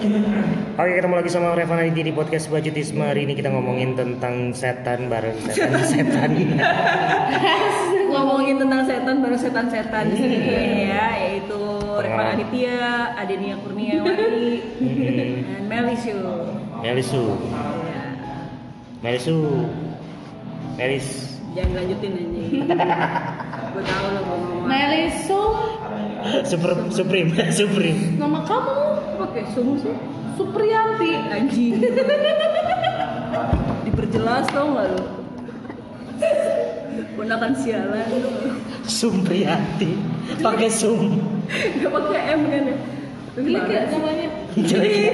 Oke ketemu lagi sama Revan Aditya di podcast Bajutisme Hari ini kita ngomongin tentang setan bareng setan setan. Ngomongin tentang setan baru setan-setan di sini ya yaitu Revan Aditya, Adenia Kurniawati, dan Melisu. Melisu. Ya, Melisu. Melis. Jangan lanjutin aja. Gue tahu lo ngomong. Melisu, Super Supreme Supreme nama kamu Oke, sungguh sih. Supriyanti. Anjing. Diperjelas tau gak lu? Ponakan sialan lu. Sumpriyati pakai sum Gak pakai M kan ya? Lu Jelek gimana ya namanya. jelek ya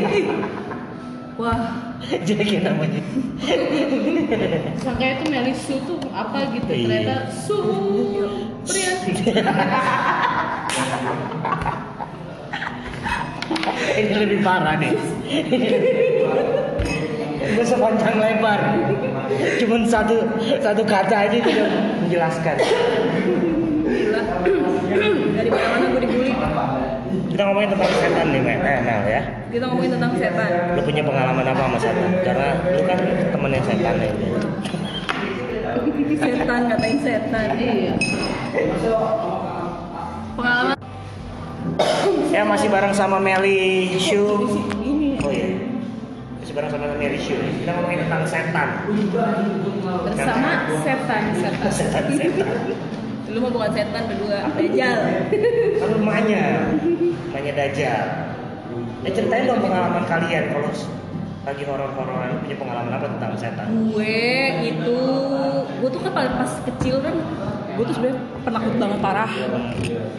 Wah, jelek ya namanya Sangka itu Melisu tuh apa gitu. Iya. Ternyata Supriyanti. Ini lebih parah nih gue sepanjang lebar cuman satu satu kata aja itu menjelaskan gila. Dari mana-mana gue dibully. kita ngomongin tentang setan nih Mel, eh, Mel ya Kita ngomongin tentang setan. lu punya pengalaman apa sama setan karena lu kan temennya setan ya Setan ngatain setan. Iya. Pengalaman ya masih bareng sama Meli Shu. Oh iya. Masih bareng sama Meli Shu. Kita ngomongin tentang setan. Bersama setan setan. setan setan. Lu mah bukan setan berdua, dajal. kan rumahnya. Rumahnya Dajjal. Ya ceritain dong pengalaman kalian kalau lagi horor-hororan punya pengalaman apa tentang setan? Gue itu gue tuh kan pas, pas kecil kan gue tuh sebenarnya penakut banget parah.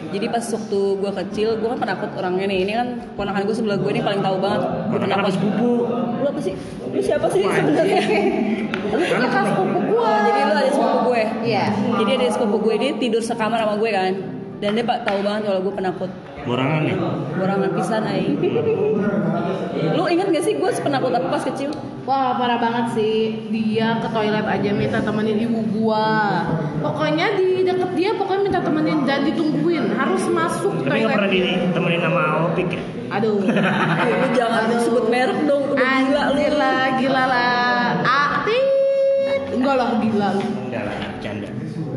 Jadi pas waktu gue kecil gue kan penakut orangnya nih. Ini kan ponakan gue sebelah gue ini paling tahu banget. Gue penakut sepupu? lu apa sih? Lu siapa sih sebenarnya? Lu kakak sepupu gua. Oh, jadi lu ada sepupu gue. Iya. jadi ada sepupu gue dia tidur sekamar sama gue kan. Dan dia pak tahu banget kalau gue penakut borangan ya? Borangan pisan ay. Lu inget gak sih gue penakut apa pas kecil? Wah parah banget sih. Dia ke toilet aja minta temenin ibu gua. Pokoknya di deket dia pokoknya minta temenin dan ditungguin. Harus masuk tapi nggak pernah toilet ditemenin sama Opik ya? Aduh. Lu jangan sebut merek dong udah gila lu. Lah, gila lah. Atit Enggak lah, gila lu. Enggak lah bercanda.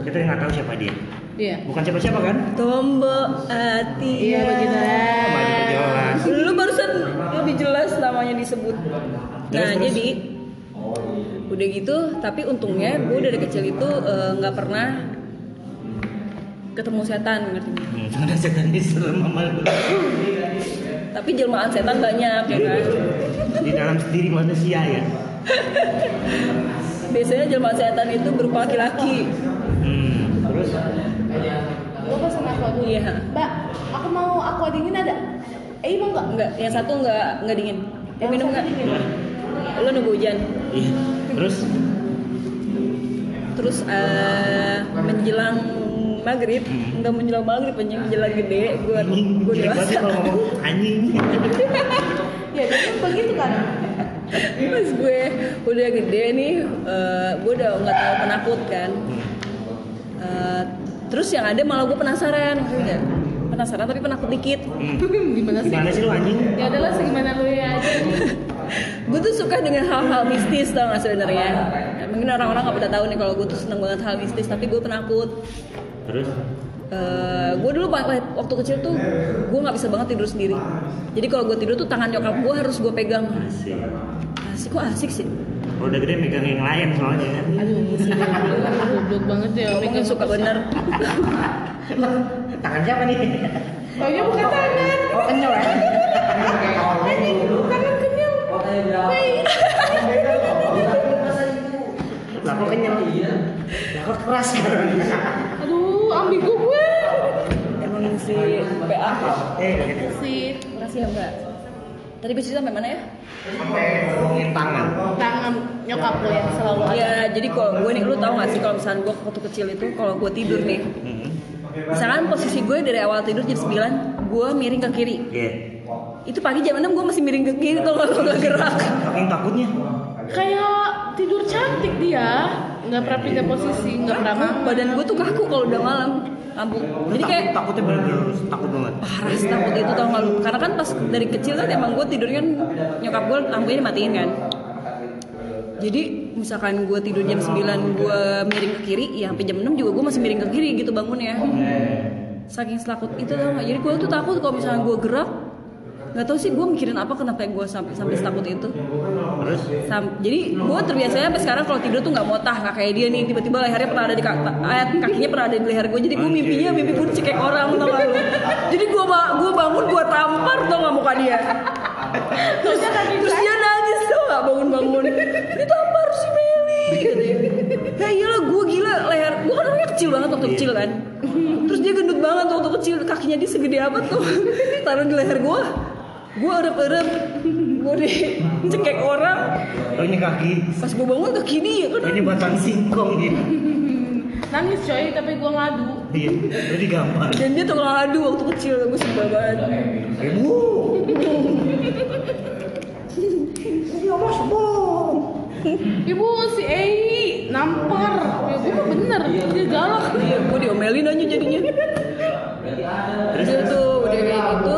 Kita nggak tahu siapa dia Iya. Bukan siapa-siapa kan? Tombo hati Iya begitu. Maju jelas. Lu barusan lebih jelas namanya disebut. Nah Terus, terus? jadi Udah gitu Tapi untungnya gue dari kecil itu eh, nggak pernah Ketemu setan ngerti nggak? hmm, karena setan ini serem sama lu. Tapi jelmaan setan banyak ya kan? Di dalam diri manusia ya? Biasanya jelmaan setan itu berupa laki-laki. Hmm, terus Lu pesen aqua dulu Iya Mbak, aku mau aqua dingin ada? Eh mau nggak? Enggak, yang satu enggak, enggak dingin Mau minum enggak? dingin. Lu nunggu hujan iya terus Terus eh, menjelang maghrib, Hmm. enggak menjelang maghrib, anjing menjelang gede, gue anjing gue dewasa. kalau ngomong anjing Ya kan begitu kan Pas gue udah gede nih, eh, gue udah nggak tahu penakut kan. Eh, terus yang ada malah gue penasaran? Penasaran tapi penakut dikit. Hmm. Gimana sih? gimana sih lu anjing Ya adalah segimana lu ya aja gue tuh suka dengan hal-hal mistis tau gak sebenarnya. Ya, mungkin orang-orang nggak pada tahu nih kalau gue tuh seneng banget hal mistis, tapi gue penakut. terus Eh, gue dulu waktu kecil tuh gue nggak bisa banget tidur sendiri. Jadi kalau gue tidur tuh tangan nyokap gue harus gue pegang. asik Asik kok asik sih. Kalau udah gede megang yang lain soalnya kan Aduh, goblok banget ya. Ngomongnya suka bener. tangan siapa nih Oh iya bukan tangan. oh kenyal ya Tangan kenyal. Wait. lah kok kenyal lah kok keras Aduh, ambigu gue. Emang si PA. eh gitu Si Makasih ya mbak. Tadi gue cerita sampai mana ya? sampai ngomongin tangan tangan nyokap lo yang selalu ada. Ya jadi kalau gue nih, lu tau gak sih kalau misalnya gue waktu kecil itu kalau gue tidur nih, hmm. misalkan posisi gue dari awal tidur jam 9, gue miring ke kiri. iya Itu pagi jam 6 gue masih miring ke kiri tuh kalau gak gerak. saking takutnya Kayak tidur cantik dia. Nggak pernah pindah posisi, nggak pernah badan gue tuh kaku kalau udah malam. Lampu Lu jadi takut, kayak takutnya bener-bener takut banget. parah sih takut itu tau gak lu? Karena kan pas dari kecil kan emang gue tidurnya kan nyokap gue lampunya dimatiin kan. Jadi misalkan gue tidur jam 9 gue miring ke kiri ya sampai jam 6 juga gue masih miring ke kiri gitu bangunnya. Saking selakut itu tau gak jadi gue tuh takut kalau misalnya gue gerak nggak tahu sih gue mikirin apa kenapa gue sampai sampai setakut itu. Terus? Sam- jadi gue terbiasanya sampai sekarang kalau tidur tuh nggak motah nggak kayak dia nih tiba-tiba lehernya pernah ada di kaki kakinya pernah ada di leher gue jadi gue mimpinya mimpi pun cekek orang tau gak lu? Jadi gue gue bangun gue tampar tau gak muka dia. Terus terus dia nangis tau gak bangun-bangun. Ditampar si Meli katanya ya iyalah gue gila leher gue kan orangnya kecil banget waktu kecil kan. terus dia gendut banget waktu kecil kakinya dia segede apa tuh? Taruh di leher gue gue erep-erep gue deh cekek orang oh ini kaki. pas gue bangun ke kiri ya kan Ini batang singkong gitu. Nangis coy, tapi gue ngadu. Iya, jadi gampang. dan dia tukang adu waktu kecil gue sebel banget Ibu. Ya mas, bu. Ibu si Ei nampar. Ya gue mah bener, dia galak. iya gue diomelin aja jadinya dia tuh udah kayak gitu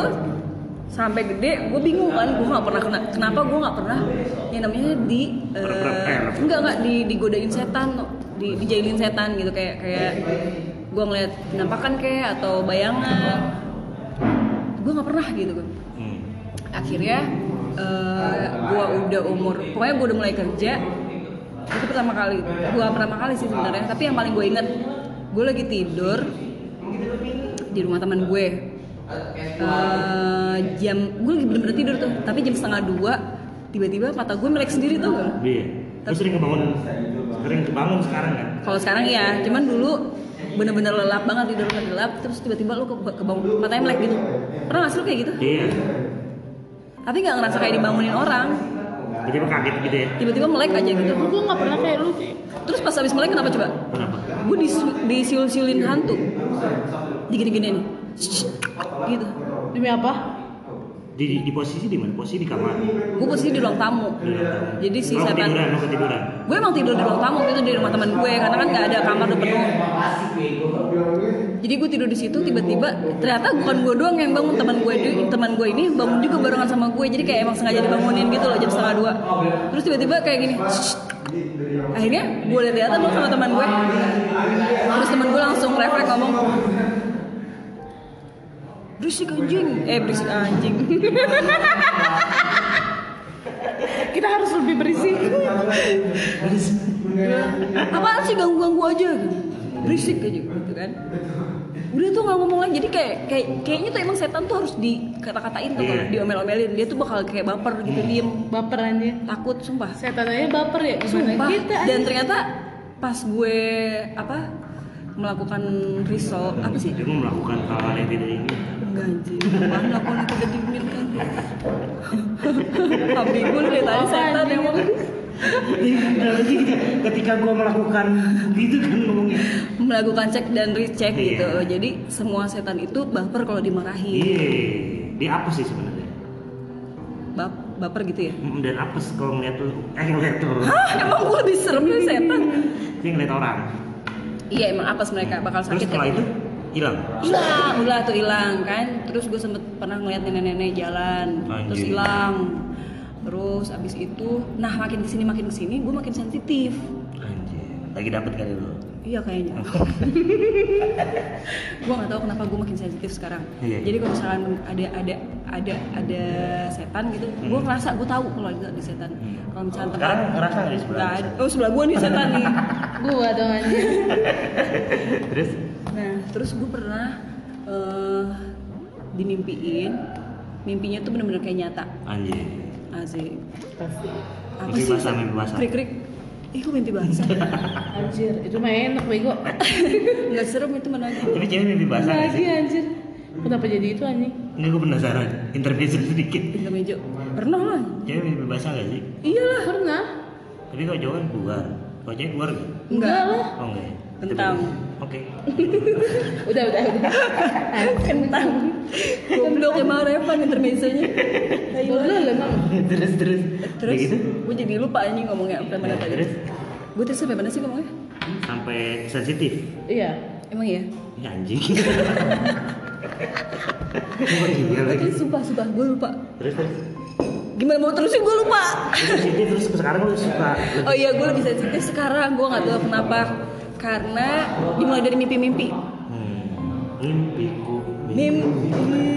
sampai gede gue bingung kan gue nggak pernah kena. Kenapa gue nggak pernah? Yang namanya di Rep-rep. enggak enggak di digodain setan di dijailin setan gitu kayak kayak gue ngeliat penampakan kayak atau bayangan. Gue nggak pernah gitu gue Hmm. akhirnya eh gua udah umur pokoknya gua udah mulai kerja itu pertama kali. Gua pertama kali sih sebenarnya tapi yang paling gue inget gue lagi tidur di rumah teman gue Eh, jam gue lagi bener-bener tidur tuh tapi jam setengah dua tiba-tiba mata gue melek sendiri tuh kan Iya. Lu sering kebangun, sering kebangun sekarang kan? kalau sekarang ya cuman dulu bener-bener lelap banget tidur gelap terus tiba-tiba lu ke, kebangun matanya melek gitu pernah gak sih lu kayak gitu Iya. tapi nggak ngerasa kayak dibangunin orang Tiba-tiba kaget gitu ya. tiba-tiba melek aja gitu Gue gak pernah kayak lu terus pas habis melek kenapa coba Kenapa? gue disiul-siulin hantu digini-gini nih gitu Demi apa? Di, di posisi di mana? Posisi di kamar. gue posisi di ruang tamu jadi si Lu setan ketiduran, lu ketiduran. gue emang tidur di ruang tamu gitu di rumah teman gue karena kan nggak ada kamar udah penuh jadi gue tidur di situ tiba-tiba ternyata bukan gue doang yang bangun teman gue di- teman gue ini bangun juga barengan sama gue jadi kayak emang sengaja dibangunin gitu loh jam setengah dua terus tiba-tiba kayak gini akhirnya gue lihat-lihatan dong sama teman gue terus teman gue langsung refleks ngomong berisik anjing. Eh berisik anjing. Kita harus lebih berisik. apaan sih ganggu-ganggu aja? Gitu berisik aja gitu kan. Udah tuh nggak ngomong lagi. Jadi kayak kayak kayaknya tuh emang setan tuh harus dikata-katain tuh kalau Iya. diomel-omelin. Dia tuh bakal kayak baper gitu diem. Baper aja. takut sumpah. Setan aja baper ya gimana sumpah. kita dan ternyata pas gue apa melakukan risol apa sih? Dia melakukan hal-hal yang tidak diinginkan. Enggak anjing apaan melakukan yang tidak diinginkan Abi gue lihat tadi setan Nah, lagi ketika gua melakukan gitu kan ngomongnya. melakukan cek dan recheck Iya. gitu jadi semua setan itu baper kalau dimarahin Iya. Dia apa sih sebenarnya? Bap- baper gitu ya Dan apa sih kalau ngeliat tuh? Eh ngeliat tuh. Hah, emang gue lebih serem dari setan Dia ngeliat orang. iya emang apes mereka bakal Terus sakit setelah ya itu hilang. hilang udah tuh hilang kan terus gue sempet pernah ngeliat nenek-nenek jalan terus Anjir. hilang terus abis itu nah makin ke sini makin ke sini gue makin sensitif Anjir. Lagi dapet kali lu. iya kayaknya gue nggak tahu kenapa gue makin sensitif sekarang Iya. jadi kalau misalkan ada ada ada ada setan gitu gue ngerasa gue tahu kalau ada, ada setan Hmm. kalau misalkan tempat Sekarang ngerasa nggak di sebelah? oh sebelah gue nih setan nih Gua dong anjir. Terus? Terus gue pernah eh dimimpiin, mimpinya tuh bener-bener kayak nyata. Anjir. Asik. Pasti. Apa Mimpi sih? basah, mimpi basah. Krik krik. Ih, kok mimpi basah? Anjir, itu mah enak bego. Nggak serem itu mana aja. Tapi cewek mimpi basah Lagi sih? anjir. Kenapa jadi itu anjing? Ini gue penasaran. Intermezzo sedikit. Intermejo. Pernah lah. Cewek mimpi basah gak sih? Iyalah. Pernah? Tapi kalau cowok kan keluar. Kalau cewek keluar gak? Enggak lah. Oh enggak Kentang. Oke. Udah, udah, udah. Kentang. Goblok emang Revan intermezzonya. Boleh lah emang. terus terus. Terus gitu? gue jadi lupa anjing ngomongnya sampai mana tadi. Terus Gue tadi sampai mana sih ngomongnya? sampai sensitif. Iya. Emang ya? Ya anjing. oh iya lagi. Sumpah, sumpah, gue lupa. Terus terus. Gimana mau terusin gue lupa. Terus ini terus sekarang lu suka. Oh iya, gue lebih sensitif sekarang. Gue nggak tahu kenapa. Karena dimulai dari mimpi-mimpi. Hmm. Mimpiku. Mimpi.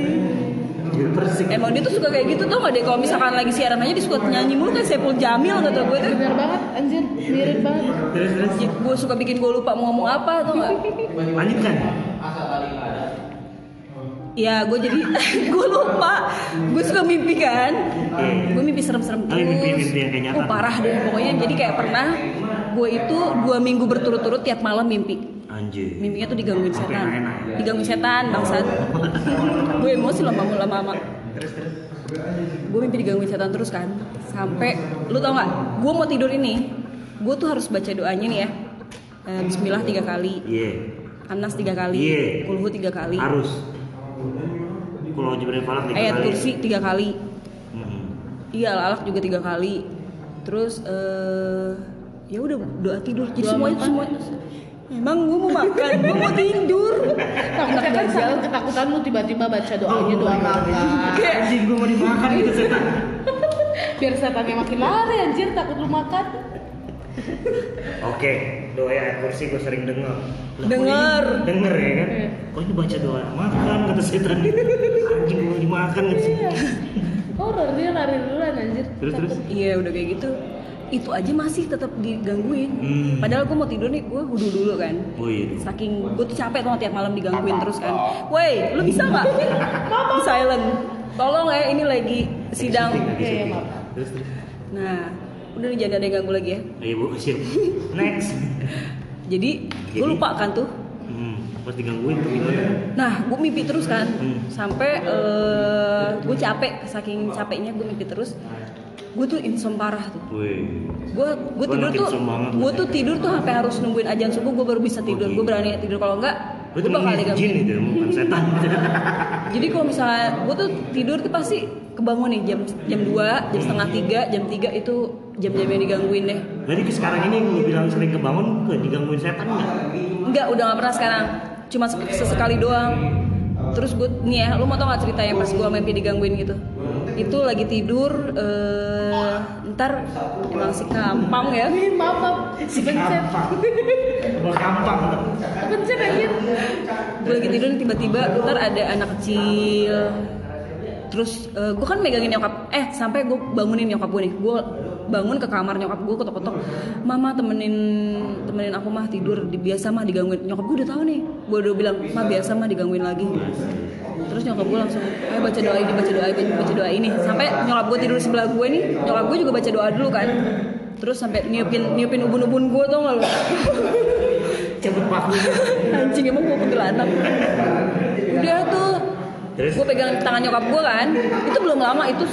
Persik. Emang dia tuh suka kayak gitu tuh nggak deh kalau misalkan lagi siaran aja dia suka nyanyi mulu kan Sepul Jamil kata gue tuh. Bener banget, anjir, mirip banget. Terus terus. Gue suka bikin gue lupa mau ngomong apa tuh nggak? Lanjut kan? Ya gue jadi gue lupa. Gue suka mimpi kan. Gue mimpi serem-serem Oh, terus. mimpi-mimpi yang kayak nyata. Oh parah deh pokoknya. Jadi kayak pernah gue itu dua minggu berturut-turut tiap malam mimpi. Anjir. Mimpinya tuh digangguin Sampai setan. Digangguin setan bangsat. gue emosi lama-lama lama-lama. Terus terus. gue mimpi digangguin setan terus kan sampai lu tau nggak gue mau tidur ini gue tuh harus baca doanya nih ya Eh, Bismillah tiga kali Iya. Anas tiga kali Iya. Kulhu tiga kali Harus. Kalau Jibril Falak tiga ayat kali. kursi tiga kali Hmm. iya alak juga tiga kali terus eh ya udah doa tidur jadi semuanya makan? semuanya emang gue mau makan gue mau tidur Takutnya kan saking ketakutan lu tiba-tiba baca doanya doa makan. Anjing gue mau dimakan gitu setan. Biar setannya makin lari anjir takut lu makan. Oke, doa ayat kursi gue sering denger. Lah, kok Denger. ini- Denger ya kan? Iya. Kok ini baca doa makan kata setan. Anjing gue mau dimakan gitu. Horor dia lari duluan anjir. Terus terus. iya udah kayak gitu itu aja masih tetap digangguin Hmm. padahal gue mau tidur nih gue wudhu dulu kan Oh iya. saking gue tuh capek tuh tiap malam digangguin terus kan woi lu bisa nggak silent tolong ya ini lagi sidang Lagi Iya, iya. Terus terus. nah udah nih jangan ada yang ganggu lagi ya Ayo bu, siap. Next. jadi Jadi? gue lupa kan tuh Hmm, pas digangguin tuh gimana? nah gue mimpi terus kan Hmm. sampai gue capek saking capeknya gue mimpi terus gue tuh insom parah tuh gue gue tidur tuh gue tuh tidur tuh sampai harus nungguin ajan subuh gue baru bisa tidur gue berani tidur kalau enggak gue bakal jin digangguin itu, bukan setan. Jadi kalau misalnya gue tuh tidur tuh pasti kebangun nih jam jam 2, jam setengah tiga, jam 3 itu jam-jam yang digangguin deh. Jadi sekarang ini lu bilang sering kebangun ke digangguin setan nggak? Enggak, udah gak pernah sekarang. Cuma sek- sesekali doang. Terus gue nih ya, lu mau tau gak cerita yang pas gue mimpi digangguin gitu? Itu lagi tidur, eh ntar emang si kampang ya. Ih, maaf, maaf. Si pencet. Gua gampang tuh. Pencet anjir. Gue lagi tidur nih, tiba-tiba ntar ada anak kecil. Terus gue kan megangin nyokap, eh sampai gue bangunin nyokap gue nih. Gue bangun ke kamar nyokap gue ketok-ketok. Mama temenin temenin aku mah tidur, di, biasa mah digangguin. Nyokap gue udah tahu nih. Gue udah bilang, mah biasa mah digangguin lagi. Terus nyokap gue langsung, ayo baca doa ini, baca doa ini, baca doa ini. Sampai nyokap gue tidur sebelah gue nih, nyokap gue juga baca doa dulu kan. Terus sampai niupin niupin ubun-ubun gue tau gak lu? Cabut paku. Anjing emang gue kuntilanak. Udah tuh. Terus? Gue pegang tangan nyokap gue kan. Itu belum lama itu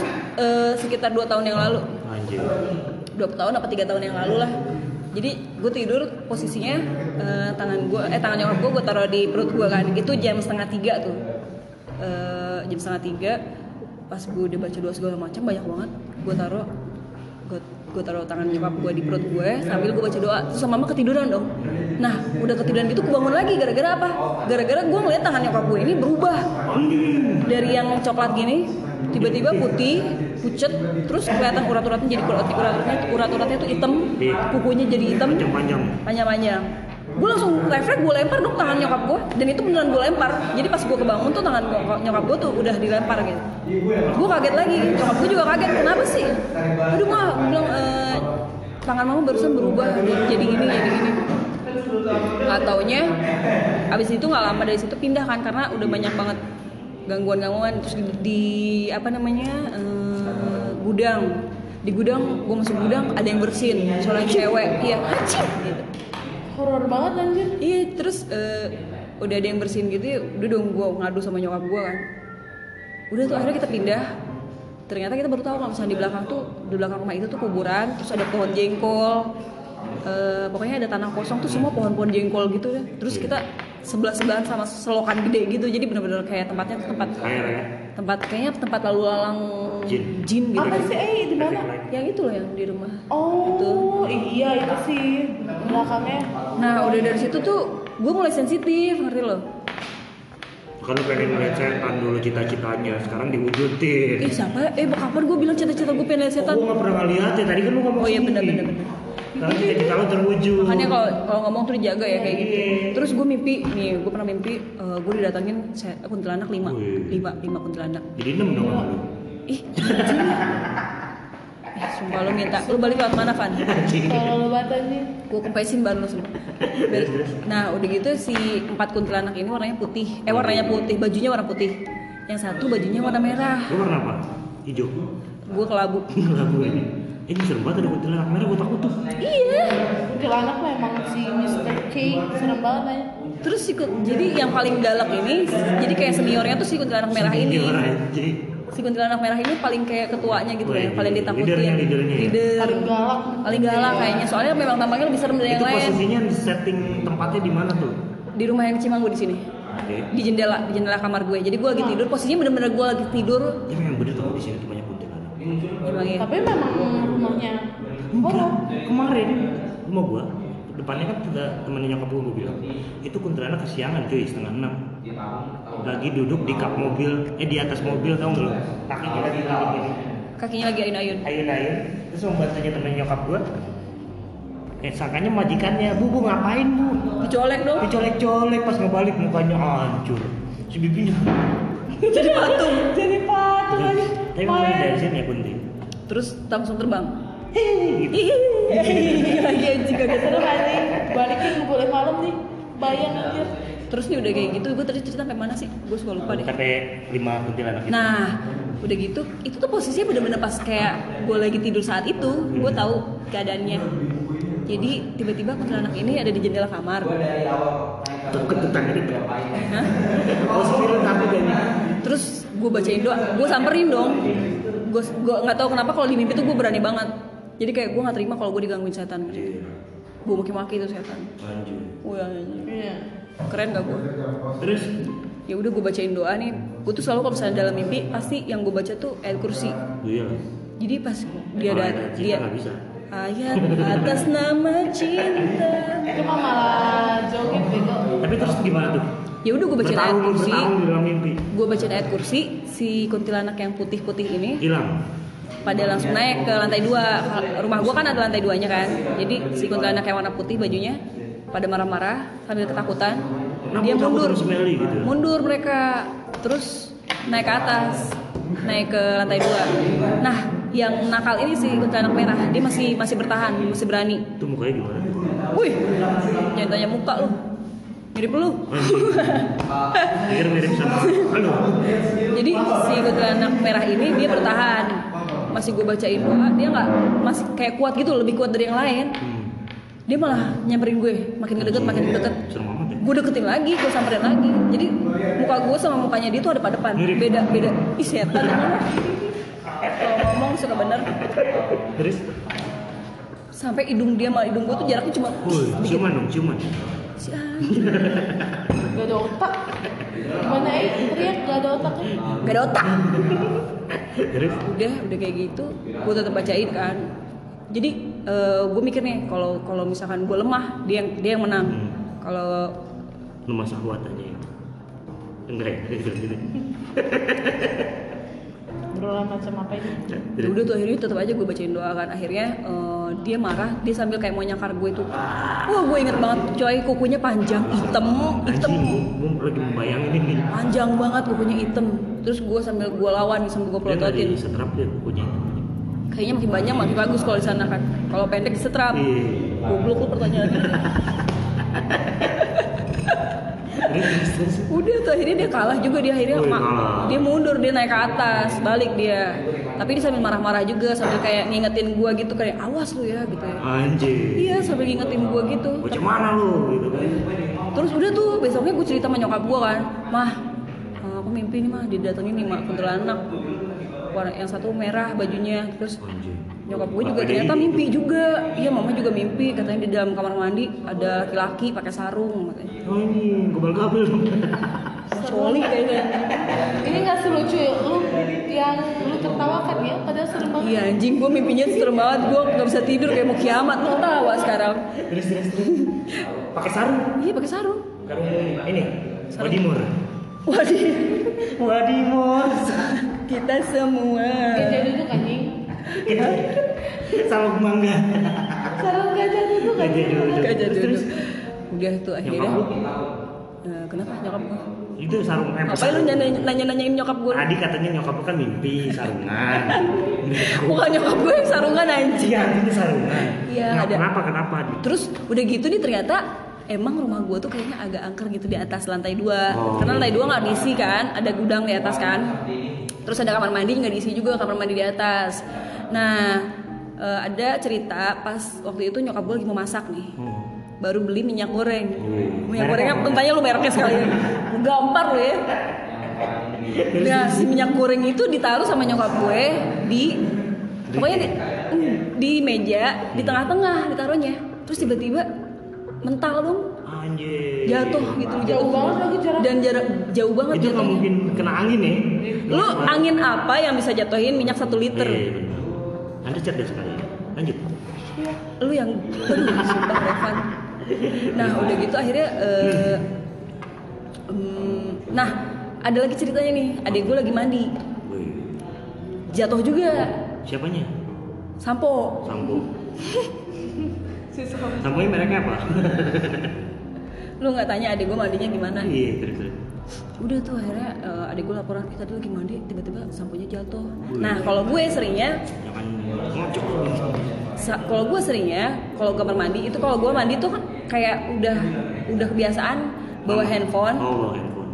eh, sekitar 2 tahun yang lalu. Anjir. 20 tahun apa tiga tahun yang lalu lah. Jadi gue tidur posisinya eh, tangan gue eh tangan nyokap gue gue taruh di perut gue kan. Itu jam setengah tiga tuh. Eh, jam setengah tiga pas gue udah baca doa segala macam banyak banget. Gue taruh gue gue taruh tangan nyokap gue di perut gue sambil gue baca doa. Terus sama mama ketiduran dong. Nah udah ketiduran gitu gue bangun lagi. Gara-gara apa? Gara-gara gue ngeliat tangan nyokap gue ini berubah. Dari yang coklat gini tiba-tiba putih pucet terus kelihatan urat-uratnya jadi urat urat-uratnya urat-uratnya tuh hitam. Iya. kukunya jadi hitam. Panjang-panjang. panjang-panjang gue langsung refleks gue lempar dong tangan nyokap gue dan itu beneran gue lempar. Jadi pas gue kebangun tuh tangan nyokap gue tuh udah dilempar gitu. Gue kaget lagi. Nyokap gue juga kaget kenapa sih? Aduh mah bilang "Eh, tangan mama barusan berubah jadi gini jadi gini. Nggak taunya abis itu nggak lama dari situ pindah kan karena udah banyak banget gangguan-gangguan. Terus di, di- apa namanya eh, gudang. Di gudang gue masuk gudang ada yang bersin soalnya cewek iya gitu Horor banget anjir. Iya terus eh, udah ada yang bersihin gitu ya udah dong gue ngadu sama nyokap gue kan udah tuh akhirnya kita pindah ternyata kita baru tahu kalau misalnya di belakang tuh di belakang rumah itu tuh kuburan terus ada pohon jengkol Eh, pokoknya ada tanah kosong tuh semua pohon-pohon jengkol gitu deh terus kita sebelah sebelahan sama selokan gede gitu jadi bener-bener kayak tempatnya tuh tempat Air ya. tempat kayaknya tempat lalu lalang Jin. gitu Apa sih? Eh, di mana? yang itu loh yang di rumah Oh, iya itu sih belakangnya. Nah udah dari situ tuh gue mulai sensitif ngerti lo? Kalau pengen ngeliat setan dulu cita-citanya, sekarang diwujudin. eh siapa? Eh kapan gue bilang cita-cita gue pengen lihat setan. Gue gak pernah ngeliat ya, tadi kan lu ngomong oh iya bener bener bener Sekarang cita-cita lu terwujud. makanya kalau kalau ngomong tuh dijaga ya kayak gitu. Iya. terus gue mimpi nih gue pernah mimpi eh, gue didatangin kuntilanak lima. Wih. lima lima kuntilanak. Jadi enam dong lu. ih sumpah lo minta lo balik lewat mana Van Kalau lo batanya gue kempesin ban lo semua nah udah gitu si empat kuntilanak ini warnanya putih eh warnanya putih bajunya warna putih yang satu bajunya warna merah Lu warna apa? Hijau. gue kelabu Lagu ini. Eh, ini serem banget ada kuntilanak merah, gue takut tuh. iya kuntilanak lo emang si Mr. K serem banget aja. terus si jadi yang paling galak ini jadi kayak seniornya tuh si kuntilanak merah ini Senior aja. Si kuntilanak merah ini paling kayak ketuanya gitu Wih, ya paling ditakutin. Leadernya, leadernya ya? Leader. Paling galak. paling galak kayaknya. Soalnya memang tampangnya lebih serem dari Itu yang lain. posisinya di setting tempatnya di mana tuh? di rumah yang Cimanggu di sini. Di jendela di jendela kamar gue. Jadi gue lagi tidur. Posisinya bener-bener gue lagi tidur. Tapi memang bener tuh di sini tuh banyak kuntilanak. ya Tapi memang rumahnya Enggak, kemarin. Rumah gua. Depannya kan ada temennya nyokap gua bilang. Itu kuntilanak kesiangan cuy setengah enam lagi duduk di kap mobil eh di atas mobil tau nggak? Lo kakinya lagi gini gini kakinya lagi ayun-ayun. Ayun ayun terus membantunya temen nyokap gua. Eh sangkanya majikannya bu bu ngapain bu? Dicolek dong. Dicolek colek pas ngebalik mukanya hancur. Si bibinya jadi patung. Jadi patung aja. tapi memang dari sini ya kunti terus langsung terbang? Hehehe. Ih, lagi anjing gak Serem anjing. Balikin boleh malam nih. Bayang anjir. Terus nih udah kayak gitu gue tadi cerita sampai mana sih gue suka lupa deh sampai lima kuntilanak gitu. Nah, udah gitu, itu tuh posisinya bener-bener pas kayak gue lagi tidur saat itu, gue tahu keadaannya. Jadi tiba-tiba kuntilanak ini ada di jendela kamar. Tuh ketutan gitu. Oh, aja. Terus gue bacain doa, gue samperin dong. Gue gue nggak tahu kenapa kalau di mimpi tuh gue berani banget. Jadi kayak gue nggak terima kalau gue digangguin setan. Gue maki-maki itu setan. Anjir. Wah, anjing. Iya. Keren gak gue? Terus Ya udah gue bacain doa nih. Gue tuh selalu kalau misalnya dalam mimpi pasti yang gue baca tuh ayat kursi. iya. Jadi pas dia ada dia ayat atas nama cinta. Itu mah malah joget bego. Tapi terus gimana tuh? Ya udah gue bacain ayat kursi. Gue bacain ayat kursi si kuntilanak yang putih-putih ini Hilang. pada langsung naik ke lantai dua. Rumah gue kan ada lantai duanya kan. Jadi si kuntilanak yang warna putih bajunya pada marah-marah sambil ketakutan. Kenapa Dia mundur. gitu? Mundur mereka terus naik ke atas naik ke lantai dua. Nah, yang nakal ini si kuntilanak merah, dia masih masih bertahan, masih berani. Itu mukanya gimana? Wih, jangan tanya muka lu. Mirip lu. Pikir mirip sama. Jadi si kuntilanak merah ini dia bertahan. Masih gue bacain doa, dia nggak masih kayak kuat gitu, lebih kuat dari yang lain. Hmm. Dia malah nyamperin gue, makin deket, makin deket. Amat ya. Gue deketin lagi, gue samperin lagi. Jadi muka gue sama mukanya dia tuh ada pada depan. Mirip. Beda, beda. Ih setan. Kalau ngomong suka bener. Terus, Sampai hidung dia sama hidung gue tuh jaraknya cuma ciuman dong, ciuman. Si anjing. Gak ada otak. Mana eh teriak gak ada otaknya. Gak ada otak. Terus, udah udah kayak gitu gue tetap bacain kan jadi gue mikir nih kalau kalau misalkan gue lemah dia yang dia yang menang Hmm. kalau lu masak kuat aja ya. Enggak ya, gitu. Berulang macam apa ini? ya Terus, udah tuh akhirnya tetap aja gue bacain doa kan akhirnya eh, dia marah dia sambil kayak mau nyakar gue tuh wah gue inget banget coy kukunya panjang hitam hitam gua, gua lagi membayangin ini. panjang banget kukunya hitam terus gue sambil gue lawan sambil gue Dia nggak pelototin di setrap dia kukunya. Kayaknya makin banyak makin bagus kalau di sana kan kalau pendek disetrap. Iya. goblok lu pertanyaannya. Terus. Udah tuh. Akhirnya dia kalah juga. Dia akhirnya Oh, iya, ma- dia mundur. Dia naik ke atas. Balik dia. Tapi dia sambil marah-marah juga sambil kayak ngingetin gua gitu. Kayak awas lu ya gitu ya. Anjing. iya sambil ngingetin gua gitu. Bocah mana lu gitu kan. terus udah tuh. Besoknya gue cerita sama nyokap gua kan. Mah eh, aku mimpi nih mah didatengin nih mak kuntilanak warna yang satu merah bajunya terus Anjing. nyokap gue juga ternyata mimpi juga iya mama juga mimpi katanya di dalam kamar mandi ada laki-laki pakai sarung katanya Oh ini gobel-gabel dong. Coli kayaknya Ini gak selucu ya? Lu yang lu tertawakan ya? Padahal serem banget. Iya anjing gue mimpinya serem banget gue nggak bisa tidur kayak mau kiamat lu tawa sekarang Terus terus terus. Pakai sarung. iya pakai sarung Karung ini. Wadimur. Waduh, Wadimur. Kita semua. Gajah duduk anjing. Salok mangga. Sarung gajah duduk Gajah anjing. duduk. Gajah Terus, duduk. terus. Udah tuh akhirnya. Eh, kenapa nyokap gua? Itu sarung eh, Ngapain lu nanya- nanya-nanyain nyokap gue? Tadi katanya nyokap lu kan mimpi sarungan. Bukan nyokap gue yang sarungan anjing. Iya, itu sarungan. Iya, Nah, ada. Kenapa? Kenapa? Terus udah gitu nih ternyata emang rumah gue tuh kayaknya agak angker gitu di atas lantai dua. Oh. Karena lantai dua nggak diisi kan, ada gudang di atas kan. Terus ada kamar mandi nggak diisi juga kamar mandi di atas. Nah eh, ada cerita pas waktu itu nyokap gue lagi mau masak nih. Hmm. Baru beli minyak goreng. Hmm. Minyak gorengnya apa? tanya lu mereknya sekali. Gampar lu ya. Nah, si minyak goreng itu ditaruh sama nyokap gue di pokoknya di, di meja di tengah-tengah ditaruhnya. Terus tiba-tiba mental dong Anjir. jatuh gitu Jauh banget lagi jarak. dan jarak jauh banget Itu nggak mungkin kena angin ya? Lu angin apa yang bisa jatuhin minyak satu liter? Iya, benar. Anda cerdas sekali. Lanjut. Lu yang aduh, sumpah Revan. Nah udah gitu akhirnya eh, em, nah ada lagi ceritanya nih adik gue lagi mandi Wih. jatuh juga Siapanya? sampo Sampo. Sampo ini mereknya apa? lu nggak tanya adik gue mandinya gimana? Iya, terus terus. udah tuh akhirnya eh, adik gue laporan kita tadi lagi mandi tiba-tiba samponya jatuh. Nah kalau gue seringnya kalau gue seringnya kalau kamar mandi itu kalau gue mandi tuh kan kayak udah udah kebiasaan bawa handphone. Oh, bawa handphone.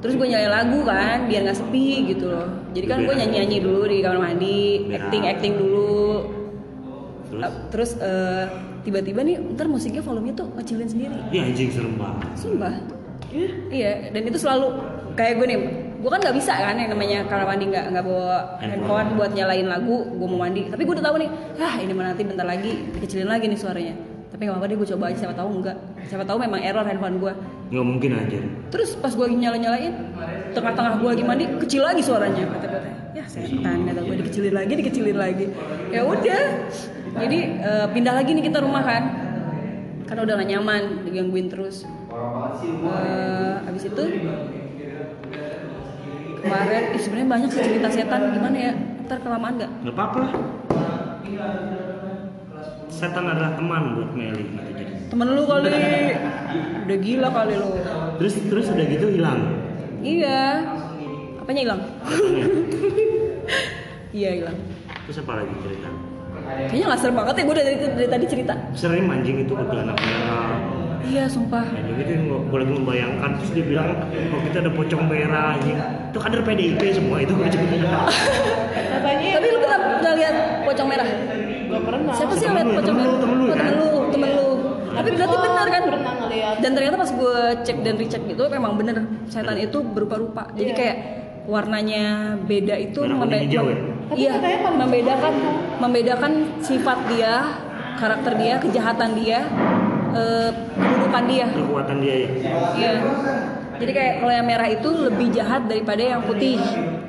terus gue nyalain lagu kan biar nggak sepi gitu loh. Jadi kan gue nyanyi nyanyi dulu di kamar mandi acting acting dulu. Terus? Uh, terus eh, tiba-tiba nih ntar musiknya volumenya tuh ngecilin sendiri Iya anjing serem banget. sumpah iya dan itu selalu kayak gue nih gue kan nggak bisa kan yang namanya kamar mandi nggak nggak bawa Handphone. handphone buat nyalain lagu gue mau mandi tapi gue udah tahu nih ah ini mah nanti bentar lagi dikecilin lagi nih suaranya tapi nggak apa-apa deh gue coba aja siapa tahu enggak siapa tahu memang error handphone gue Nggak mungkin anjir. Terus pas gue lagi nyala-nyalain, tengah-tengah gue lagi mandi, kecil lagi suaranya. Kata-kata, ya setan, kata gue dikecilin lagi, dikecilin lagi. Ya udah, jadi eh, pindah lagi nih kita rumah kan, karena udah gak nyaman, digangguin terus. Eh, abis itu kemarin, ih, sebenarnya banyak cerita setan, gimana ya? Ntar kelamaan nggak? Nggak apa-apa lah. Setan adalah teman buat Meli gitu jadi. Temen lu kali, udah gila kali lu. Terus terus udah gitu hilang. Iya, apanya hilang? Iya hilang. Terus apa lagi cerita? Kayaknya nggak serem banget ya gue dari, dari tadi cerita. Sering anjing itu kuntilanak merah. Iya sumpah. Anjing itu yang gue lagi membayangkan terus dia bilang oh kita ada pocong merah anjing. Itu kader PDIP semua itu anjing. Katanya Tapi lu pernah, pernah lihat pocong merah? Gak pernah. Siapa sih yang lihat pocong temen merah? lu, temen lu, Oh, kan? temen lu, temen lu. Tapi berarti Oh, benar kan? Pernah ngeliat. Dan ternyata pas gue cek dan recheck gitu memang bener setan itu berupa-rupa. Jadi Iya. kayak warnanya beda itu kuning, hijau ya? Iya, membedakan membedakan sifat dia, karakter dia, kejahatan dia, eh, kedudukan dia. Kekuatan dia ya. Iya. Jadi kayak kalau yang merah itu lebih jahat daripada yang putih.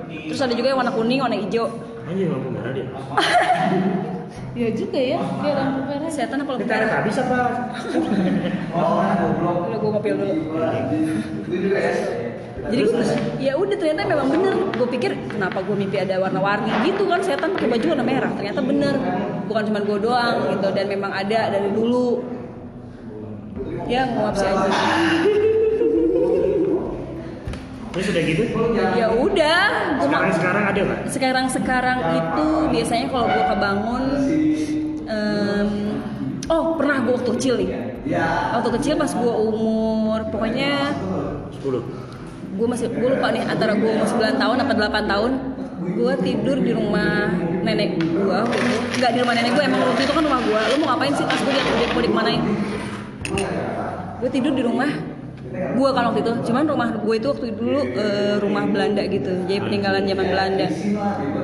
Terus ada juga yang warna kuning, warna hijau. Anjing lampu merah dia. Iya juga ya, dia lampu merah. Setan apa lampu Kita merah? habis apa? Udah gue ngopil dulu. Jadi gue, ya udah ternyata memang bener. Gue pikir kenapa gue mimpi ada warna-warni gitu kan setan pakai baju warna merah. Ternyata bener, bukan cuma gue doang gitu dan memang ada dari dulu. Ya nguap sih aja. Terus udah gitu? Ya udah, Sekarang sekarang ada nggak? sekarang sekarang itu biasanya kalau gue kebangun em, oh pernah gue waktu kecil nih waktu kecil pas gue umur pokoknya 10 gue masih gue lupa nih antara gue umur 9 tahun apa 8 tahun. Gue tidur di rumah nenek gue waktu itu. Nggak di rumah nenek gue emang waktu itu kan rumah gue lo mau ngapain sih pas gue liat gue mau dikemanain? Gue tidur di rumah gue kan waktu itu. Cuman rumah gue itu waktu dulu eh, rumah Belanda gitu. Jadi peninggalan zaman Belanda.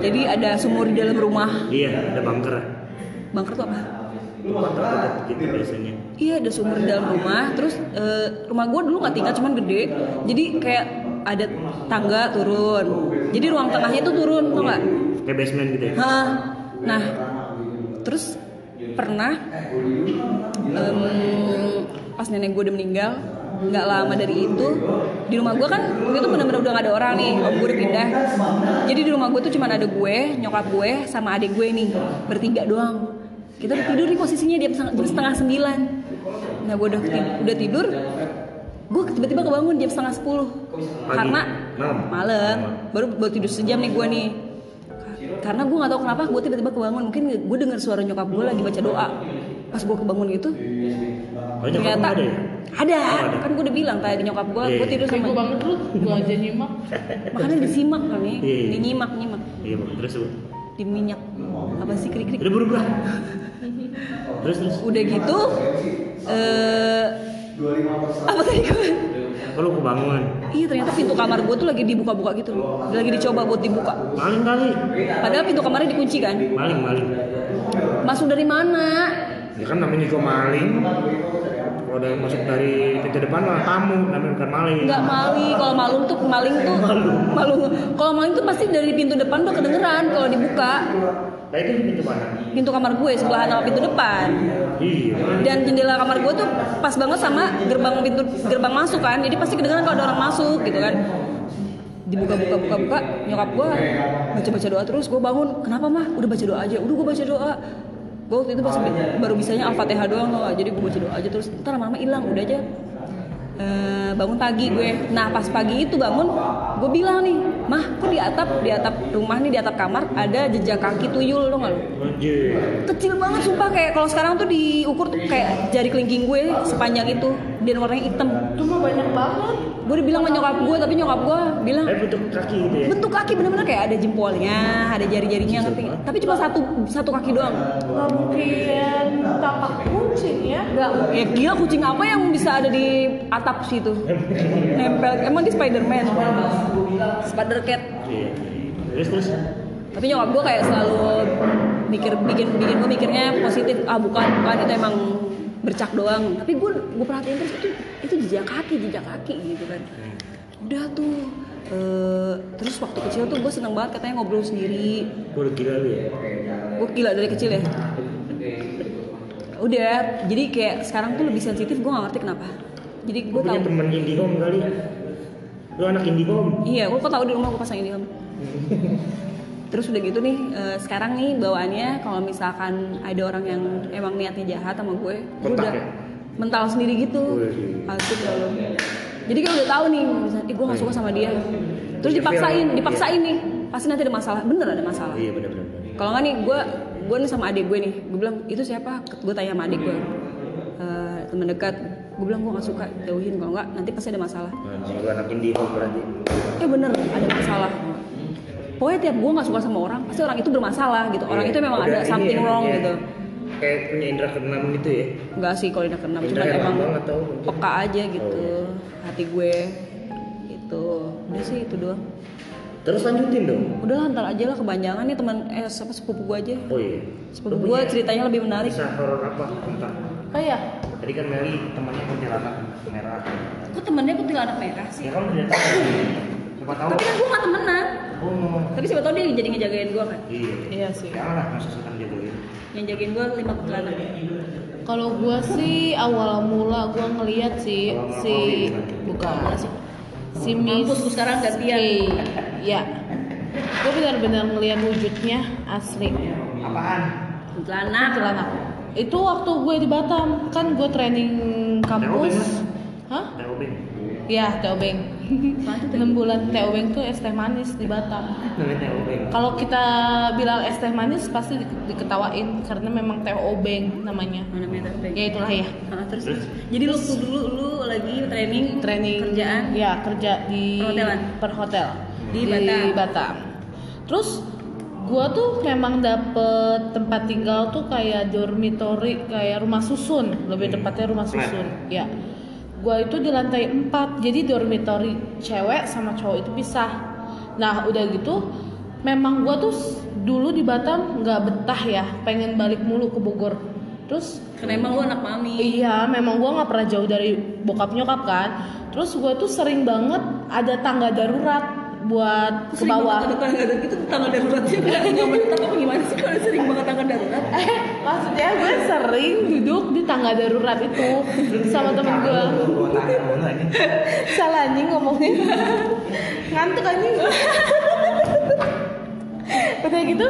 Jadi ada sumur di dalam rumah. Iya, ada bunker. bunker tuh apa Tempat gitu biasanya. Iya ada sumur di dalam rumah, terus eh, rumah gue dulu nggak tingkat cuman gede, jadi kayak ada tangga turun, jadi ruang tengahnya itu turun, tau nggak? Kayak basement gitu ya. Hah. Nah, terus pernah em, pas nenek gue udah meninggal, nggak lama dari itu di rumah gue kan waktu itu benar-benar udah gak ada orang nih om gue udah pindah jadi di rumah gue tuh cuma ada gue nyokap gue sama adik gue nih bertiga doang kita udah tidur nih posisinya jam setengah, jam setengah sembilan nah gue udah ti- udah tidur gue tiba-tiba kebangun jam setengah sepuluh karena Malam? baru baru tidur sejam nih gue nih karena gue nggak tahu kenapa gue tiba-tiba kebangun mungkin gue dengar suara nyokap gue lagi baca doa pas gue kebangun itu Oh, nyokap ternyata ada ya? ada Oh, ada. kan gue udah bilang tadi nyokap gue Iya. gue tidur Kayak sama gue banget lu, gue aja nyimak. makanya disimak kali Iya. dinyimak nyimak Iya, terus di minyak apa sih krik krik Udah buru buru. terus terus. udah gitu eh apa tadi gue Kalau kebangun. iya ternyata pintu kamar gue tuh lagi dibuka-buka gitu loh lagi dicoba buat dibuka Maling kali. padahal pintu kamarnya dikunci kan Maling maling. masuk dari mana Ya kan namanya juga maling. Kalau ada yang masuk dari pintu depan mah tamu, namanya bukan maling. nggak maling kalau maling tuh maling tuh maling kalau maling tuh pasti dari pintu depan tuh kedengeran kalau dibuka Nah itu pintu mana? pintu kamar gue sebelahan sama pintu depan. Iya. dan jendela kamar gue tuh pas banget sama gerbang pintu gerbang masuk kan. Jadi pasti kedengeran kalau ada orang masuk gitu kan. Dibuka buka buka buka nyokap gue baca baca doa terus. Gue bangun kenapa mah? Udah baca doa aja. Udah gue baca doa. Gue waktu itu baru bisanya al-fatihah doang loh jadi gue baca doa aja terus. Ntar lama-lama hilang udah aja Eh, bangun pagi gue. Nah pas pagi itu bangun gue bilang nih mah kok di atap di atap rumah nih di atap kamar ada jejak kaki tuyul dong lo Anjir. kecil banget sumpah kayak kalau sekarang tuh diukur tuh kayak jari kelingking gue sepanjang itu dan warnanya hitam Itu mah banyak banget. gue udah bilang sama nyokap gue tapi nyokap gue bilang Eh bentuk kaki gitu ya. bentuk kaki bener-bener kayak ada jempolnya ada jari-jarinya ngerti nggak? tapi cuma satu satu kaki doang Gak mungkin tapak kucing ya. Enggak, ya gila kucing apa yang bisa ada di atap situ nempel emang di Spiderman Spider Cat Iya. Terus terus. tapi nyokap gue kayak selalu mikir bikin bikin gue mikirnya positif ah bukan bukan itu emang bercak doang. Tapi gue gue perhatiin terus itu itu jejak kaki jejak kaki gitu kan. Udah tuh eh, terus waktu kecil tuh gue seneng banget katanya ngobrol sendiri. Gue udah gila lu ya. gue gila dari kecil ya. Udah jadi kayak sekarang tuh lebih sensitif gue gak ngerti kenapa. Jadi Gue punya temen Indihome kali. Lu anak Indihome. iya gue kok tahu di rumah gue pasang ini terus udah gitu nih eh, sekarang nih bawaannya kalau misalkan ada orang yang emang niatnya jahat sama gue gue udah ya? mental sendiri gitu. Ya lo jadi kan udah tahu nih misalnya ih gue gak suka sama dia. Terus Iya, dipaksain iya. dipaksain nih. Pasti nanti ada masalah. Bener ada masalah. Iya benar benar. kalau nggak nih gue gue nih sama adik gue nih. Gue bilang itu siapa? Gue tanya sama adik gue "Eh, teman dekat. Gue bilang gue gak suka jauhin. Kalau nggak nanti pasti ada masalah. Anjir lu anak Indihome berarti. eh bener. Ada masalah pokoknya tiap gue nggak suka sama orang pasti orang itu bermasalah gitu orang Iya. itu memang Udah ada something ya, wrong iya. gitu Kayak punya indra keenam gitu ya. nggak sih kalau udah keenam cuma emang banget tau. peka aja gitu Oh, hati gue gitu udah sih itu doang Terus lanjutin dong. udah lah ntar aja lah kebanyakan nih teman eh siapa sepupu gue aja Oh iya. sepupu Lu gue ceritanya lebih menarik Kisah horor apa? Tentang. Oh iya. Tadi kan Meli temannya kuntilanak merah. kok temennya kuntilanak merah Ya sih kamu tidak tahu. Siapa tahu. tapi kan gue gak temenan Oh. tapi siapa tau dia jadi ngejagain gue kan Iya. Iya sih. Jangan lah masa setan jagoin. yang jagain gue lima kuntilanak Kalau gua sih awal mula gua ngeliat si si bukan si Miss Mampus, gua sekarang gantian. K. Ya. Gue benar-benar ngeliat wujudnya asli. Apaan? kuntilanak Celana. Itu waktu gue di Batam kan gue training kampus. Hah? TOB. Ya, Teo Teh? 6 bulan Teo Beng tuh es teh manis di Batam. Kalau kita bilang es teh manis pasti di- diketawain karena memang Teo Obeng namanya. teh Ya itulah ya. Terus, Terus? jadi lu tuh dulu lu lagi training training kerjaan ya kerja di Perhotelan? perhotel Di Batam. Batam. Terus gua tuh memang dapet tempat tinggal tuh kayak dormitory kayak rumah susun lebih tepatnya rumah susun ya gua itu di lantai 4 jadi dormitory cewek sama cowok itu pisah. Nah udah gitu memang gua tuh dulu di Batam nggak betah ya pengen balik mulu ke Bogor. Terus karena emang lu anak mami. Iya, memang gua nggak pernah jauh dari bokap nyokap kan. Terus gua tuh sering banget ada tangga darurat buat ke Sering bawah. banget ada tangga darurat itu tangga daruratnya nggak nggak menetap apa gimana sih kalau sering banget tangga darurat? Eh, maksudnya gue sering duduk di tangga darurat itu sama temen gue. Salah anjing ngomongnya. Ngantuk anjing. Katanya gitu.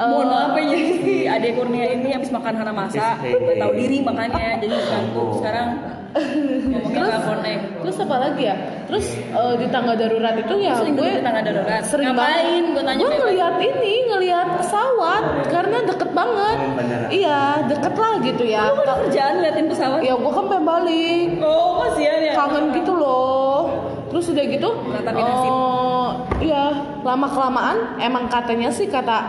Eh, Mohon maaf ya jadi adek Kurnia ini habis makan hana masa Hey. nggak tahu diri makanya jadi ngantuk sekarang ngomongnya nggak connect. Terus apa lagi ya? Terus eh, di tangga darurat itu ya Sering gue di tangga darurat. sering Ngapain? Gue tanya Gue bebek. ngeliat ini, ngeliat pesawat karena deket banget. Oh. Iya, deket lah gitu ya. Lu kan kerjaan liatin pesawat. Ya gue kan pengen balik. Oh kasihan ya. kangen gitu loh terus udah gitu Meratapi nasib. oh iya lama kelamaan emang katanya sih kata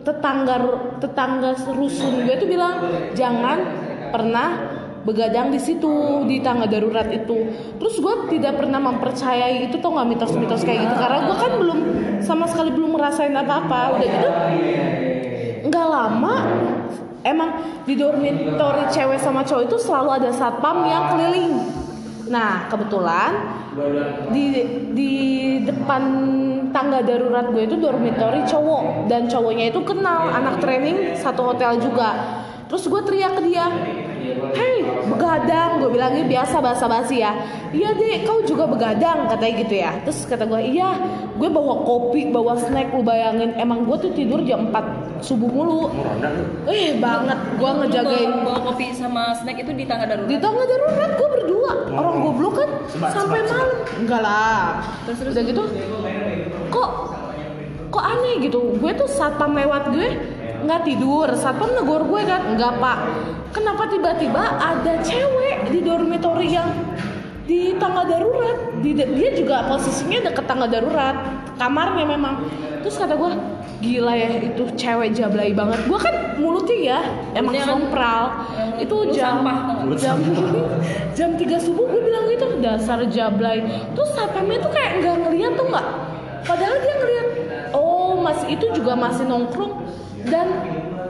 tetangga tetangga rusun gue tuh bilang jangan pernah begadang di situ di tangga darurat itu. Terus gue tidak pernah mempercayai itu tuh nggak mitos-mitos kayak gitu? Karena gue kan belum sama sekali belum ngerasain apa-apa. Udah gitu nggak lama emang di dormitory cewek sama cowok itu selalu ada satpam yang keliling. Nah kebetulan di di depan tangga darurat gue itu dormitory cowok dan cowoknya itu kenal anak training satu hotel juga terus gue teriak ke dia Hei, begadang, gue bilangnya biasa bahasa basi ya. Iya deh, kau juga begadang katanya gitu ya. Terus kata gue, iya, gue bawa kopi, bawa snack, lu bayangin. Emang gue tuh tidur jam 4 subuh mulu. Mau ronda lu. Eh banget, gue ngejagain bawa, bawa kopi sama snack itu di tangga darurat. di tangga darurat gue berdua. Orang goblok kan? Sebat, sampai sebat, malam. Enggak lah. Terus, terus. udah gitu kok kok aneh gitu? Gue tuh satpam lewat gue nggak tidur. Satpam negor gue kan? Enggak pak. Kenapa tiba-tiba ada cewek di dormitory yang di tangga darurat? Di, dia juga posisinya deket tangga darurat. Kamarnya memang terus kata gue gila ya itu cewek jablay banget. Gue kan mulutnya ya emang Mulutnya kan- sompral. Emang itu jam sampah, tau nggak? jam jam 3 subuh gue bilang gitu dasar jablay. Terus satpamnya tuh kayak nggak ngeliat tuh nggak? Padahal dia ngeliat oh masih itu juga masih nongkrong. Dan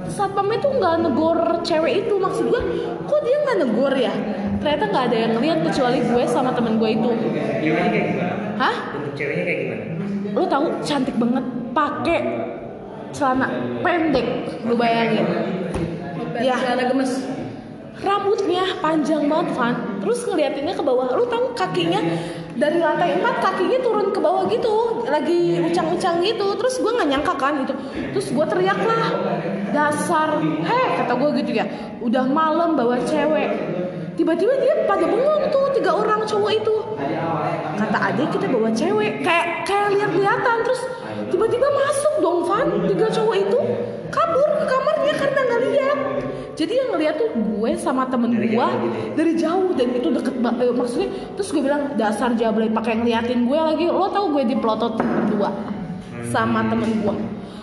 satpamnya tuh nggak negor cewek itu. Maksud gue kok dia nggak negor ya? Ternyata nggak ada yang ngeliat kecuali gue sama temen gue itu. Gimana kayak gimana? hah? Bentuk ceweknya kayak gimana? lo tahu cantik banget pakai celana pendek. Lu bayangin. Ya. Celana gemes. rambutnya panjang banget Van. Terus ngeliatinnya ke bawah. Lu tahu kakinya? Dari lantai 4 kakinya turun ke bawah gitu. Lagi ucang-ucang gitu. Terus gue nggak nyangka kan itu. Terus gue teriak lah dasar. Heh kata gue gitu ya. Udah malam bawa cewek. Tiba-tiba dia pada bengong tuh tiga orang cowok itu. Kata adik kita bawa cewek. Kayak kayak lihat-lihatan. Terus tiba-tiba masuk dong Van. Tiga cowok itu kabur ke kamarnya karena nggak lihat. Jadi yang ngeliat tuh gue sama temen Dari gue jauh gitu ya? dari jauh dan itu deket banget eh, maksudnya terus gue bilang dasar jablay pakai ngeliatin gue lagi. Lo tau gue diplototin berdua sama temen gue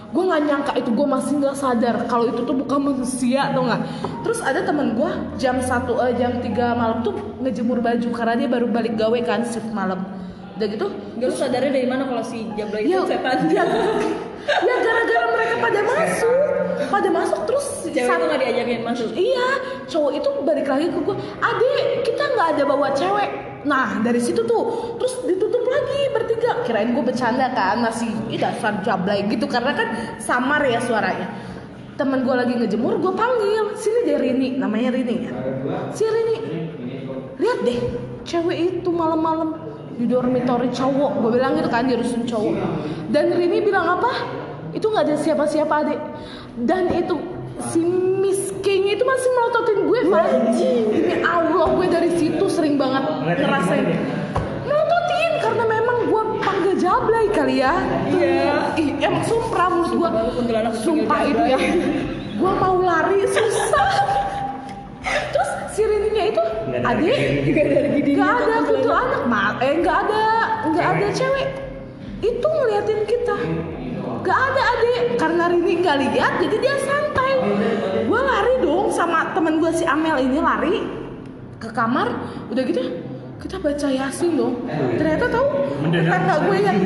gue nggak nyangka itu gue masih nggak sadar kalau itu tuh bukan manusia atau nggak? Terus ada temen gue jam satu eh, jam 3 malam tuh ngejemur baju karena dia baru balik gawe kan shift malam udah gitu Gak lu sadarnya dari mana kalau si Jablay itu ya, setan? ya, ya gara-gara mereka pada masuk pada masuk terus Cewek satu- itu gak diajakin masuk. Iya, cowok itu balik lagi ke gue. Adek, kita nggak ada bawa cewek. Nah, dari situ tuh, terus ditutup lagi bertiga. Kirain gue bercanda kan, masih ih dasar jablay gitu karena kan samar ya suaranya. Temen gue lagi ngejemur, gue panggil, sini deh Rini, namanya Rini ya. Si Rini, lihat deh, cewek itu malam-malam di dormitory cowok. Gue bilang gitu kan, di rusun cowok. Dan Rini bilang apa? Itu nggak ada siapa-siapa adek. Dan itu si Miss King itu masih melototin gue Pak Demi Allah gue dari situ sering banget ngerasain Melototin karena memang gue panggil jablay kali ya Iya. Emang sumpah menurut gue Sumpah itu ya Gue mau lari susah si Rininya itu? Nggak ada Adik? lagi. Gak ada lagi di Gak ada kutu anak mal eh nggak ada nggak ada cewek. itu ngeliatin kita. Gak ada adik. Karena Rini nggak lihat jadi dia santai. Gue lari dong sama temen gue si Amel ini lari ke kamar. Udah gitu kita baca yasin dong. Ternyata tahu tetangga gue yang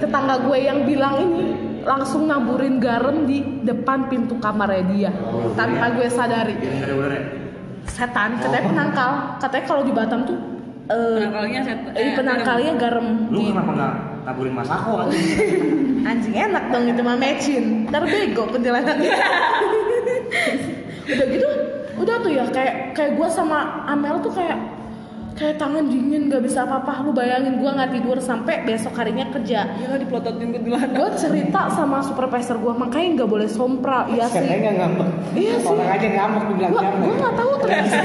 tetangga gue yang bilang ini langsung naburin garam di depan pintu kamarnya dia. Tanpa gue sadari Setan. Katanya penangkal. Katanya kalau di Batam tuh eh, Penangkalnya set. eh, penangkalnya garam. Lu kenapa nggak taburin masako aja? anjing enak dong itu mah mecin. Ntar bego kuntilanaknya udah gitu udah tuh ya kayak kayak gue sama Amel tuh kayak kayak tangan dingin gak bisa apa-apa lu bayangin gue nggak tidur sampai besok harinya kerja Gila dipelototin kuntilanak. gue cerita sama supervisor gue makanya nggak boleh sompra iya sih Katanya nggak ngambek. Iya sih. Orang aja ngambek dibilang gue ngambek. gue nggak tahu ternyata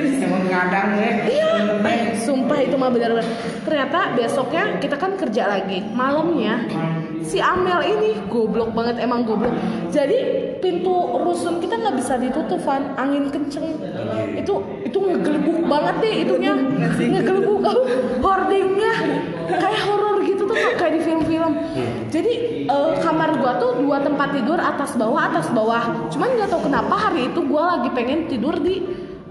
Emang ngadang ya. Iya, eh, sumpah itu mah benar-benar. Ternyata besoknya kita kan kerja lagi. Malamnya si Amel ini goblok banget emang goblok. Jadi pintu rusun kita nggak bisa ditutup, Van. Angin kenceng. Itu itu ngegelebuk banget deh itunya. Ngegelebuk hordingnya kayak horor gitu tuh kayak di film-film. Jadi eh, kamar gua tuh dua tempat tidur atas bawah atas bawah. Cuman nggak tahu kenapa hari itu gua lagi pengen tidur di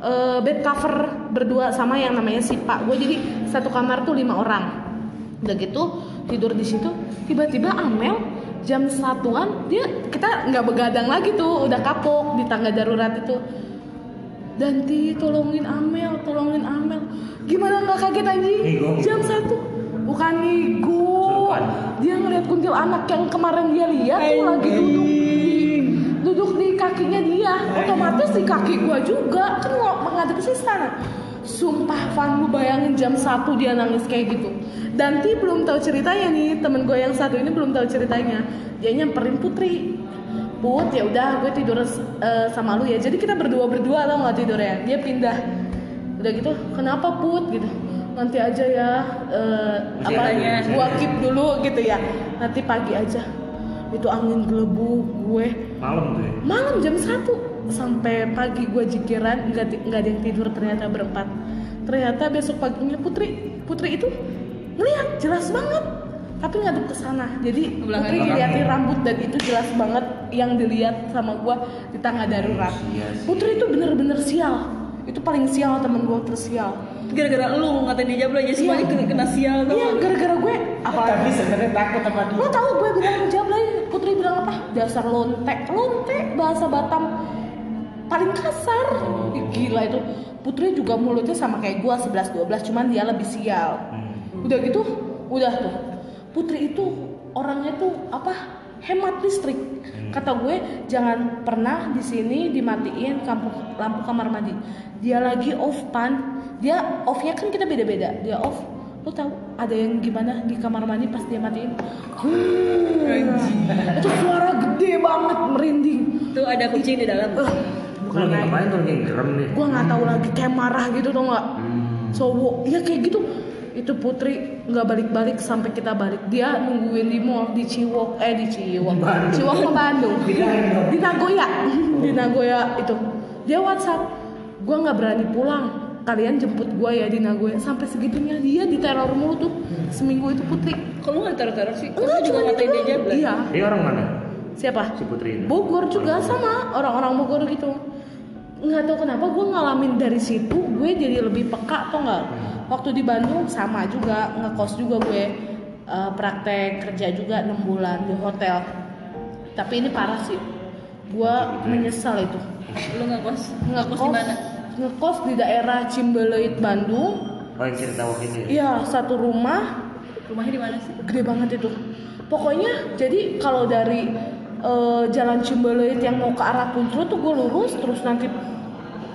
eh, bed cover berdua sama yang namanya si Pak. Gue jadi satu kamar tuh lima orang. Udah gitu tidur di situ. Tiba-tiba Amel jam satuan dia kita nggak begadang lagi tuh udah kapok di tangga darurat itu. Danti tolongin Amel tolongin Amel. Gimana nggak kaget anjing? Jam satu. Bukan nigo dia ngeliat kuntil anak yang kemarin dia lihat tuh lagi duduk di duduk di kakinya dia. Otomatis di kaki gua juga kan mau menghadap ke sana sumpah Van lu bayangin jam 1 dia nangis kayak gitu. Danti belum tahu ceritanya nih temen gue yang satu ini belum tahu ceritanya. Dia nyamperin Putri. Put ya udah gue tidur eh, sama lu ya. Jadi kita berdua berdua tau nggak tidurnya? Dia pindah. Udah gitu kenapa Put? Gitu. Nanti aja ya eh, apa gua keep dulu gitu ya. Nanti pagi aja. Itu angin gelebuk gue. Malam tuh ya. malam jam 1 sampai pagi gue jikiran nggak nggak ada yang tidur ternyata berempat. Ternyata besok paginya Putri Putri itu ngeliat jelas banget. Tapi ngadep ke sana. Jadi Belakang- Putri ngeliatin rambut dan itu jelas banget yang dilihat sama gue di tangga darurat. Iya sih. Putri itu bener-bener sial. Itu paling sial temen gue tersial. Gara-gara lu ngatain dia jabla aja semuanya Iya. kena, kena sial iya gara-gara gue apa? Tapi sebenarnya takut sama dia. Lo tau gue bilang jablay, Putri bilang apa? Dasar lonte, lonte bahasa Batam paling kasar. Gila itu. Putri juga mulutnya sama kayak gue 11 12 cuman dia lebih sial. Udah gitu, udah tuh. Putri itu orangnya tuh apa? Hemat listrik. Kata gue jangan pernah di sini dimatiin lampu lampu kamar mandi. Dia lagi off pan. Dia offnya kan kita beda-beda. Dia off lo tahu ada yang gimana di kamar mandi pas dia matiin Hmm. itu suara gede banget merinding Tuh ada kucing di dalam. Eh, Bukan lagi ngapain tuh lagi gerem nih. gue nggak tahu lagi kayak marah gitu tau nggak? Hmm. cowok. Ya kayak gitu. Itu putri nggak balik-balik sampai kita balik. Dia nungguin di mall di Ciwok. Eh di Ciwok. Bandung. Ciwok ke Bandung. Di Nagoya. Di Nagoya itu. Dia WhatsApp gue nggak berani pulang. Kalian jemput gue ya di Nagoya. Sampai segitunya dia diteror mulu tuh. Seminggu itu putri. Kalau nggak teror-teror sih, enggak juga ngatain dia iya. Dia orang mana? siapa? Si Putri ini. Bogor juga sama orang-orang Bogor gitu nggak tahu kenapa gue ngalamin dari situ gue jadi lebih peka atau nggak? Waktu di Bandung sama juga ngekos juga gue eh, praktek kerja juga enam bulan di hotel. Tapi ini parah sih gue menyesal itu. Lu nggak kos? ngekos di mana? ngekos di daerah Cimbeleit Bandung. Oh yang cerita waktu ini. Iya satu rumah. Rumahnya di mana sih? gede banget itu. Pokoknya jadi kalau dari eh, jalan Cimbeleit yang mau ke arah Puncro tuh gue lurus terus nanti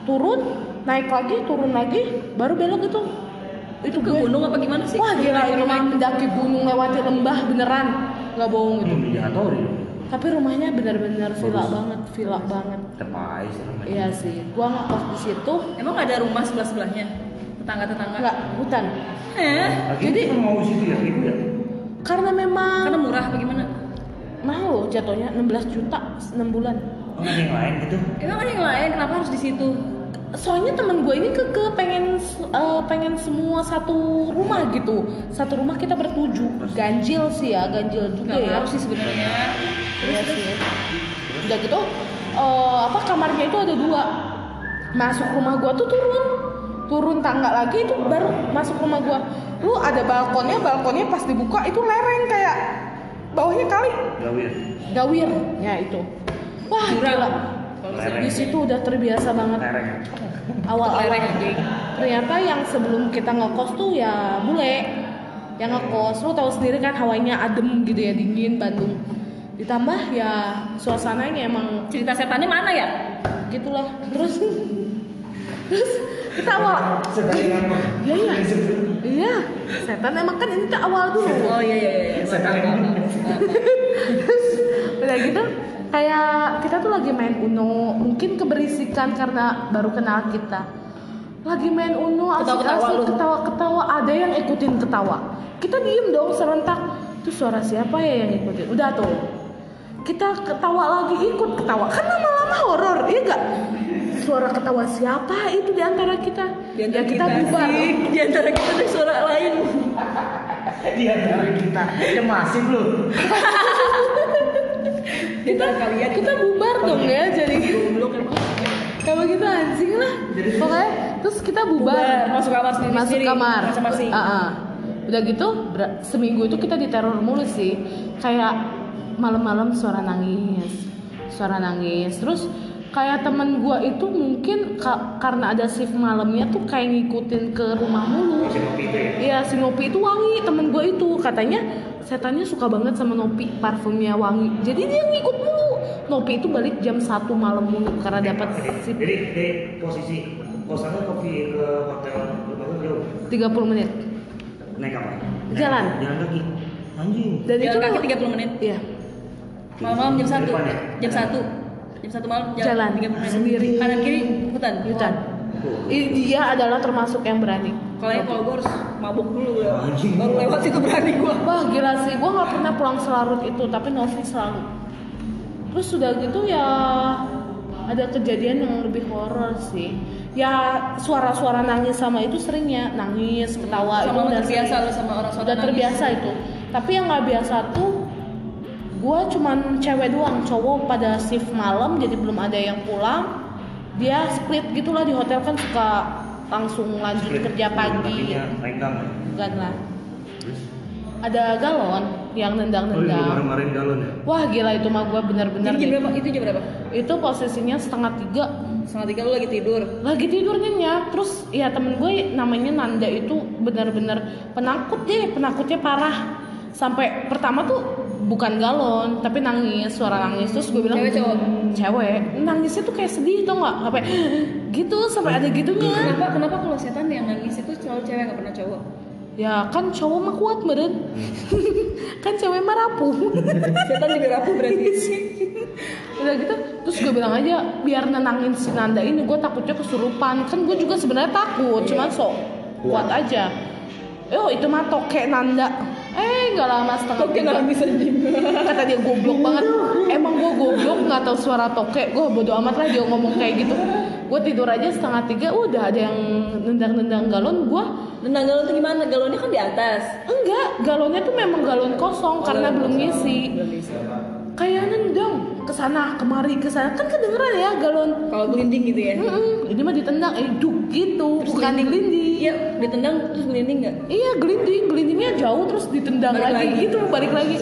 turun naik lagi turun lagi baru belok itu itu Ke gue gunung apa gimana sih? wah gila ini mah mendaki gunung lewati lembah beneran nggak bohong itu Hmm, dong. tapi rumahnya bener-bener villa banget villa banget Tepai sih namanya. iya sih gua ngekos di situ Emang ada rumah sebelah sebelahnya? Tetangga-tetangga? nggak hutan Eh, Lagi Jadi- mau situ ya, ibu ya. karena memang karena murah apa mahal jatuhnya 16 juta 6 bulan Oh, ada yang lain gitu. Emang ada yang lain? Kenapa harus di situ? soalnya temen gue ini ke, ke pengen eh, pengen semua satu rumah gitu satu rumah kita bertujuh ganjil sih ya ganjil juga Gak ya harus sih sebenarnya. Iya sih. udah gitu eh, apa kamarnya itu ada dua masuk rumah gua tuh turun turun tangga lagi itu baru masuk rumah gua lu ada balkonnya balkonnya pas dibuka itu lereng kayak bawahnya kali? Gawir. gawir. Ya itu. Wah Jurang. gila. Di situ udah terbiasa banget. Lereng. Lereng. anjing. ternyata yang sebelum kita ngekos tuh ya bule. Yang ngekos. Lu tahu sendiri kan hawanya adem gitu ya dingin Bandung. Ditambah ya suasananya emang cerita setannya mana ya? Gitulah. Terus? Terus kita awal iya iya. Iya. Setan emang kan ini tuh awal dulu. Oh iya iya iya Terus udah gitu kayak kita tuh lagi main Uno. Mungkin keberisikan karena baru kenal kita. Lagi main Uno asik-asik ketawa-ketawa ada yang ikutin ketawa. Kita diem dong serentak. Itu suara siapa ya yang ikutin udah tuh. Kita ketawa lagi ikut ketawa. Kan lama-lama horor iya gak suara ketawa siapa itu di antara kita? Di antara ya kita bubar sih. di antara kita ada suara lain. Di antara kita. Cemasin lu. di antara kalian kita bubar dong ya jadi. kayak begitu anjing lah. Pokoknya terus kita bubar, Bubar, masuk kamar sendiri masuk kamar. masing-masing Ah, ah. udah gitu seminggu itu kita diteror mulu sih. Kayak malam-malam suara nangis suara nangis. Terus kayak temen gua itu mungkin ka- karena ada shift malamnya tuh kayak ngikutin ke rumah mulu Iya si Nopi itu wangi temen gue itu katanya setannya suka banget sama Nopi parfumnya wangi jadi dia ngikut mulu Nopi itu balik jam 1 malam mulu karena dapat shift Jadi dari posisi kosannya kopi ke hotel rumah jauh. 30 menit Naik apa? Jalan. Jalan kaki. Anjing. dan itu jalan kaki 30 menit iya malam-malam jam satu ya? jam satu jam satu malam Jalan, 30 menit. sendiri. kanan kiri hutan. Hutan. Oh. Dia adalah termasuk yang berani. Kalau yang kalau gue harus mabuk dulu Anjing. baru lewat situ berani gue wah gila sih. Gue nggak pernah pulang selarut itu tapi Novi selalu. Terus sudah gitu ya ada kejadian yang lebih horor sih. Ya suara-suara nangis sama itu seringnya nangis ketawa sama itu udah terbiasa sering. sama orang sudah saudara terbiasa itu. Tapi yang nggak biasa tuh gue cuman cewek doang cowok pada shift malam jadi belum ada yang pulang dia split gitulah di hotel kan suka langsung lanjut kerja pagi ya? enggak lah Terus? ada galon yang Oh, nendang-nendang kemarin-kemarin galon ya? wah gila itu mah gue bener-bener jam deh. berapa? Itu jam berapa? itu posisinya setengah tiga Setengah tiga lu lagi tidur. lagi tidur nyenyak terus ya temen gue namanya Nanda itu benar-benar penakut deh penakutnya parah sampai pertama tuh bukan galon tapi nangis suara nangis. Terus gue bilang Cewek, cowok? cewek. Nangisnya tuh kayak sedih tau nggak? Sampai gitu sampai ada gitunya. Kenapa? Kenapa kalau setan yang nangis itu selalu cewek nggak pernah cowok? ya kan cowok mah kuat meren kan cewek mah rapuh. Setan juga rapuh berarti. udah gitu terus gue bilang aja biar nenangin si Nanda ini gue takutnya kesurupan. Kan gue juga sebenarnya takut cuman sok kuat. aja. Oh itu mah tokek Nanda eh nggak lama setengah Oke tiga. nangis anjing. kata dia goblok banget. Emang gue goblok nggak tahu suara tokek gue bodo amat lah dia ngomong kayak gitu. Gue tidur aja setengah tiga udah ada yang nendang-nendang galon. Gue Nendang galon tuh gimana? Galonnya kan di atas. enggak galonnya tuh memang galon kosong karena belum ngisi Belum ngisi. kayak nendang ke sana kemari ke sana kan kedengeran ya galon Kalau gelinding gitu ya? Mm-mm, ini mah ditendang, eh duk gitu, bukan gelinding. Iya, ditendang terus gelinding nggak? Iya gelinding, gelindingnya jauh terus ditendang Balik lagi, lagi. gitu, balik lagi.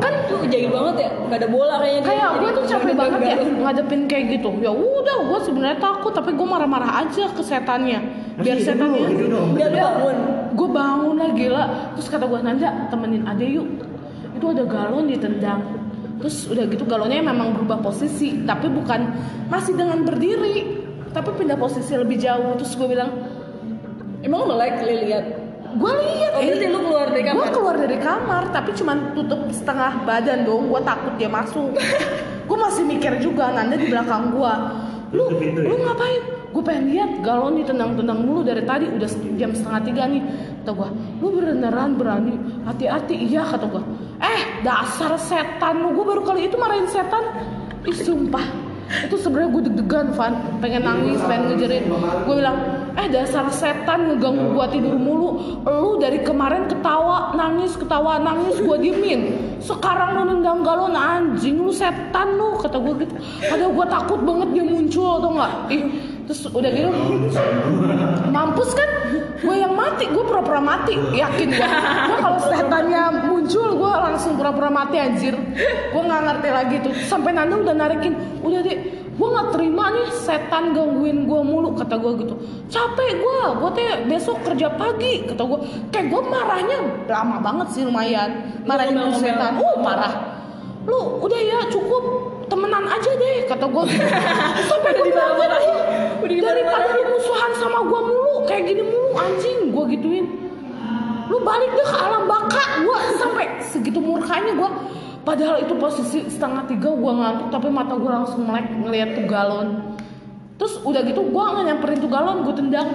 Kan Tuh jahil banget ya, nggak ada bola kayaknya. dia. kayak gue tuh capek banget ya ngadepin kayak gitu. Ya udah, gue sebenarnya takut, tapi gue marah-marah aja ke setannya. Biar Masih setannya. dong, dong. Lu bangun. Gue bangun lah gila. Terus kata gue Nanda temenin ade yuk. Itu ada galon ditendang. Terus udah gitu galonnya memang berubah posisi, tapi bukan masih dengan berdiri, tapi pindah posisi lebih jauh. Terus gue bilang, Emang lu melek li lihat? gue lihat Oh, berarti lu keluar dari kamar? gue keluar dari kamar tapi cuman tutup setengah badan dong gue takut dia masuk gue masih mikir juga Nanda di belakang gue lu pintu ya? lu ngapain gue pengen lihat galon ditendang-tendang mulu dari tadi udah jam setengah tiga nih. Kata gue lu beneran berani? Hati-hati. Iya kata gue eh dasar setan lu gue baru kali itu marahin setan? Ih sumpah. Itu sebenarnya gue deg-degan Van. Pengen nangis pengen ngejerit. Gue bilang eh dasar setan ngeganggu gue tidur mulu. Lu dari kemarin ketawa nangis ketawa nangis gue diemin. Sekarang lu nendang galon anjing lu setan lu. Kata gue gitu. Ada gue takut banget dia muncul atau nggak? Ih terus udah gitu mampus kan? Gue yang mati gue pura-pura mati. Yakin gue gue kalau setannya muncul gue langsung pura-pura mati anjir. Gue nggak ngerti lagi tuh. Sampai Nanda udah narikin udah deh gue nggak terima nih setan gangguin gue mulu kata gue gitu. Capek gue gue teh besok kerja pagi kata gue kayak gue marahnya lama banget sih lumayan. Marahin setan. Uh marah. Lu udah ya cukup temenan aja deh kata gue gitu. sampai gue bilang. Udah daripada lu musuhan sama gue mulu kayak gini mulu anjing gue gituin. Lu balik deh ke alam baka gue sampai segitu murkanya gue padahal itu posisi setengah tiga gue ngantuk tapi mata gue langsung melek ngeliat tuh galon. Terus udah gitu gue nggak nyamperin tuh galon gue tendang.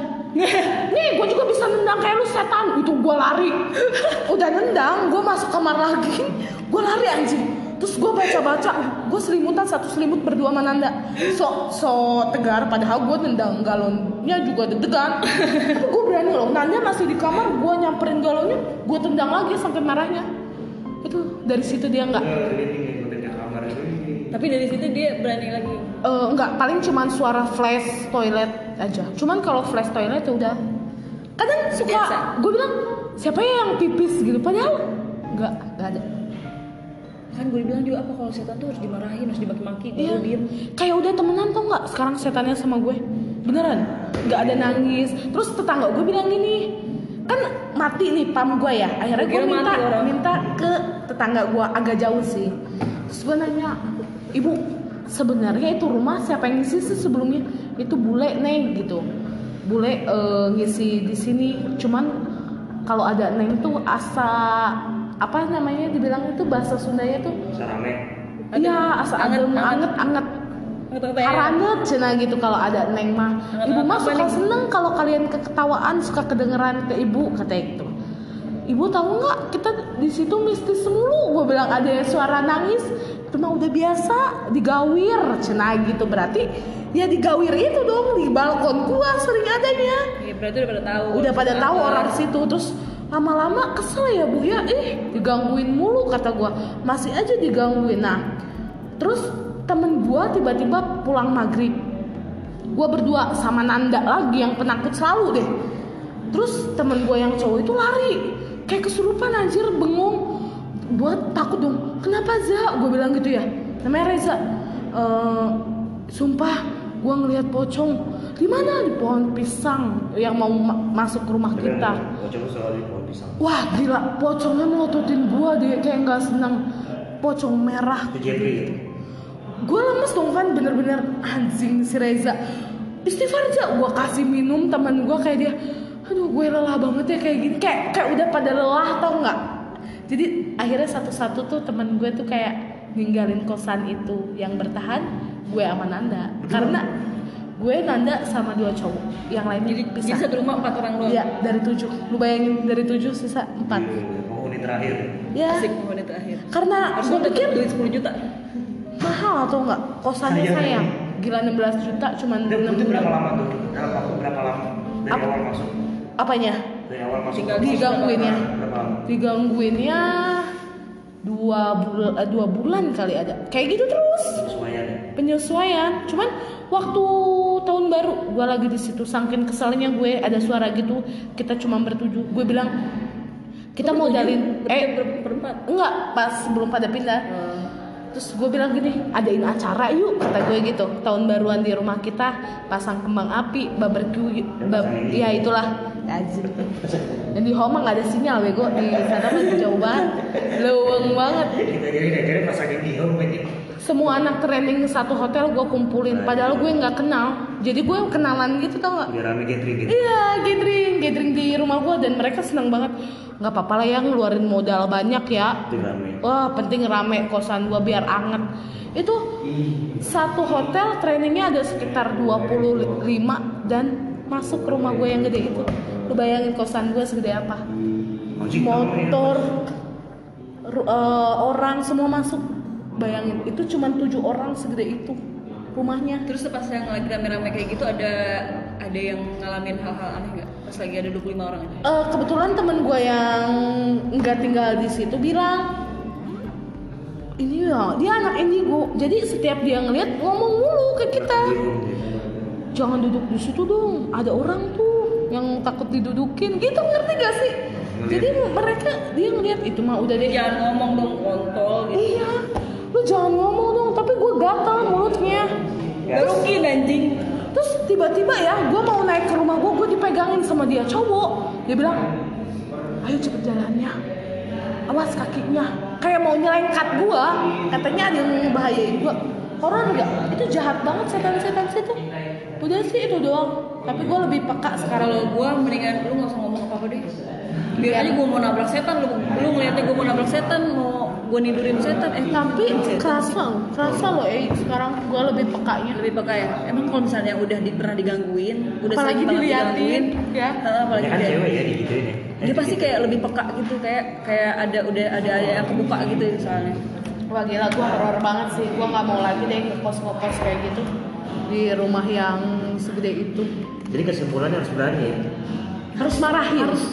Nih gue juga bisa nendang kayak lu setan itu gue lari. Udah nendang gue masuk kamar lagi gue lari anjing terus gue baca-baca gue selimutan satu selimut berdua sama Nanda. So so tegar padahal gue nendang galonnya juga deg-degan. Tapi gue berani loh Nanda masih di kamar gue nyamperin galonnya gue tendang lagi sampai marahnya. Itu dari situ dia nggak Tapi dari situ dia berani lagi. Eh, enggak paling cuman suara flash toilet aja. Cuman kalau flash toilet ya udah. Kadang suka gue bilang siapa ya yang pipis gitu? Padahal enggak enggak ada Kan gue bilang juga apa kalau setan tuh harus dimarahin, harus dimaki-maki, gue Iya. diem. kayak udah temenan tau nggak sekarang setannya sama gue? Beneran? Nggak ada nangis. Terus tetangga gue bilang gini kan mati nih pam gue ya. Akhirnya Gue minta minta ke tetangga gue agak jauh sih. Terus gue nanya ibu sebenarnya itu rumah siapa yang ngisi sih sebelumnya? Itu bule neng gitu. Bule eh, ngisi di sini. Cuman kalau ada neng tuh asa apa namanya dibilang itu bahasa Sundanya tuh Sarame. Iya, asa Anget, adem, anget. anget, ya. haranget cina gitu kalau ada neng mah. Ibu mah suka seneng kalau kalian keketawaan suka kedengeran ke ibu kata itu. Ibu tahu nggak kita di situ mistis mulu. Gue bilang ada yang suara nangis, itu mah udah biasa digawir cina gitu berarti ya digawir itu dong di balkon gua sering adanya Iya, berarti udah pada tahu. udah pada tahu orang situ terus lama-lama kesel ya bu. Ya ih digangguin mulu kata gua. Masih aja digangguin. Nah terus temen gua tiba-tiba pulang maghrib. Gua berdua sama Nanda lagi yang penakut selalu deh. Terus temen gua yang cowok itu lari. Kayak kesurupan anjir bengong. Gua takut dong kenapa Za? Gua bilang gitu ya. Namanya Reza. "Eh, sumpah gua ngelihat pocong di mana di pohon pisang yang mau ma- masuk ke rumah kita? Coba soal di pohon pisang. wah gila. Pocongnya melototin gua dia kayak nggak senang pocong merah. Gitu. gue lemes dong kan bener-bener anjing si Reza. Istighfar aja. Gue kasih minum teman gue kayak dia aduh gue lelah banget ya kayak gini. Kayak kayak udah pada lelah tau nggak? Jadi akhirnya satu-satu tuh teman gue tuh kayak ninggalin kosan itu. Yang bertahan gue sama Nanda. Karena gue Nanda sama dua cowok yang lainnya Jadi, bisa jadi satu rumah empat orang doang. Iya dari tujuh lu bayangin dari tujuh sisa empat Di penghuni terakhir. ya Asik penghuni terakhir. karena Harus gue pikir duit 10 juta. mahal atau enggak kosannya Sayang. sayang gila 16 juta cuman 6 itu bulan berapa lama tuh? Dalam waktu berapa lama? Dari Apa? awal masuk. apanya Dari awal masuk. Tinggal digangguin ya digangguinnya dua bulan dua bulan kali ada kayak gitu terus Sesuaian ya. penyesuaian cuman waktu tahun baru gue lagi di situ sangkin keselnya gue ada suara gitu kita cuma bertujuh gue bilang kita mau jalin eh eh ber- berempat. enggak pas belum pada pindah Terus gue bilang gini, adain acara yuk kata gue gitu. Tahun baruan di rumah kita, pasang kembang api, barbecue, bab, ya itulah. Anjir. Dan di Homa nggak ada sinyal bego di sana mah jauh banget, leweng banget. Kita jadi dari pasangin di home aja. Semua anak training satu hotel gue kumpulin, padahal gue nggak kenal. Jadi gue kenalan gitu tau nggak? Biar rame gathering gitu. Iya, gathering, gathering di rumah gue dan mereka senang banget. Nggak apa-apa lah ya ngeluarin modal banyak ya. Rame. Wah penting rame kosan gua biar anget Itu satu hotel trainingnya ada sekitar 25 dan masuk ke rumah gue yang gede itu Lu bayangin kosan gue segede apa? Motor ru- eh, Orang semua masuk. Bayangin itu cuma tujuh orang segede itu rumahnya. Terus pas yang lagi rame-rame kayak gitu ada ada yang ngalamin hal-hal aneh nggak? Pas lagi ada 25 orang aja. Eh, kebetulan temen gue yang nggak tinggal di situ bilang ini ya dia anak indigo jadi setiap dia ngeliat ngomong mulu ke kita. Jangan duduk di situ dong ada orang tuh yang takut didudukin gitu ngerti gak sih jadi mereka dia ngeliat itu mah udah deh Jangan ngomong dong kontol gitu. iya lu jangan ngomong dong tapi gue gatal mulutnya mungkin anjing. Terus tiba-tiba ya, gue mau naik ke rumah gue, gue dipegangin sama dia cowok. Dia bilang, ayo cepet jalannya, awas kakinya. Kayak mau nyelengkat gue, katanya ada yang ngebahayain gue. Horor gak? Itu jahat banget setan-setan situ. Udah sih itu doang. Tapi gue lebih peka sekarang. Kalau gue mendingan lu nggak usah ngomong apa-apa deh. Biar aja gue mau nabrak setan, lu, lu ngeliatnya gue mau nabrak setan, mau gue nidurin setan. Eh, Tapi kerasa loh, kerasa loh eh sekarang gue lebih pekanya. lebih peka ya. Emang kalau misalnya udah di, pernah digangguin, udah Apalagi sering banget diliatin, digangguin, ya. Apalagi Ya kan dia, cewek ya digituin ya. dia pasti kayak lebih peka gitu, kayak kayak ada udah ada ada yang kebuka gitu soalnya. Wah gila, gue horor banget sih. Gue nggak mau lagi deh ngekos-ngekos kayak gitu di rumah yang segede itu. Jadi kesimpulannya harus berani. Harus marahin. Harus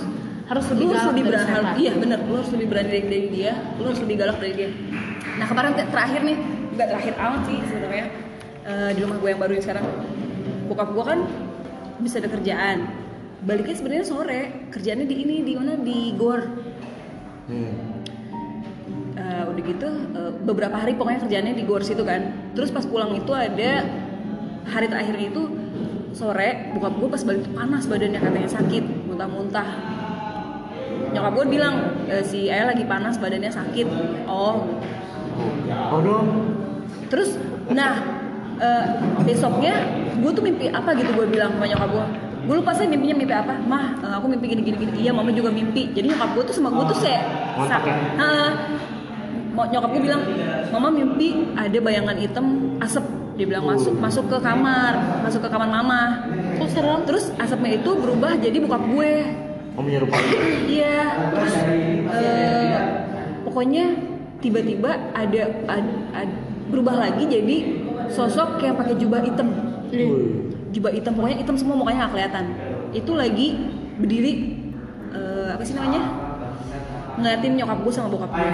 harus lebih lu harus galak lebih berani setan. iya bener lu harus lebih berani dari, dari dia lu harus lebih galak dari dia nah kemarin te- terakhir nih nggak terakhir amat sih sebenarnya Eh, di rumah gue yang baru yang sekarang bokap gue kan bisa ada kerjaan baliknya sebenarnya sore kerjaannya di ini di mana di gor Hmm. Eh, udah gitu eh, beberapa hari pokoknya kerjaannya di gor situ kan terus pas pulang itu ada hari terakhirnya itu sore bokap gue pas balik panas badannya katanya sakit muntah-muntah. Nyokap gue bilang "Eh, si ayah lagi panas badannya sakit. Oh. Oh dong. terus nah eh, besoknya gue tuh mimpi apa gitu gue bilang sama nyokap gue gue lupa saya mimpinya mimpi apa. Mah eh, aku mimpi gini gini. Gini iya mama juga mimpi. Jadi nyokap gue tuh sama gue tuh Ngontak ya? mau nyokap gue bilang mama mimpi ada bayangan hitam asap dia bilang masuk masuk ke kamar masuk ke kamar mama Kok serem? terus asapnya itu berubah jadi bokap gue Mau menyerupai. Iya, terus eh, pokoknya tiba-tiba ada, ad- ad- berubah lagi jadi sosok kayak pakai jubah hitam. Wih. Jubah hitam pokoknya hitam semua mukanya nggak kelihatan. Itu lagi berdiri eh, apa sih namanya? Ngeliatin nyokap gue sama bokap gue.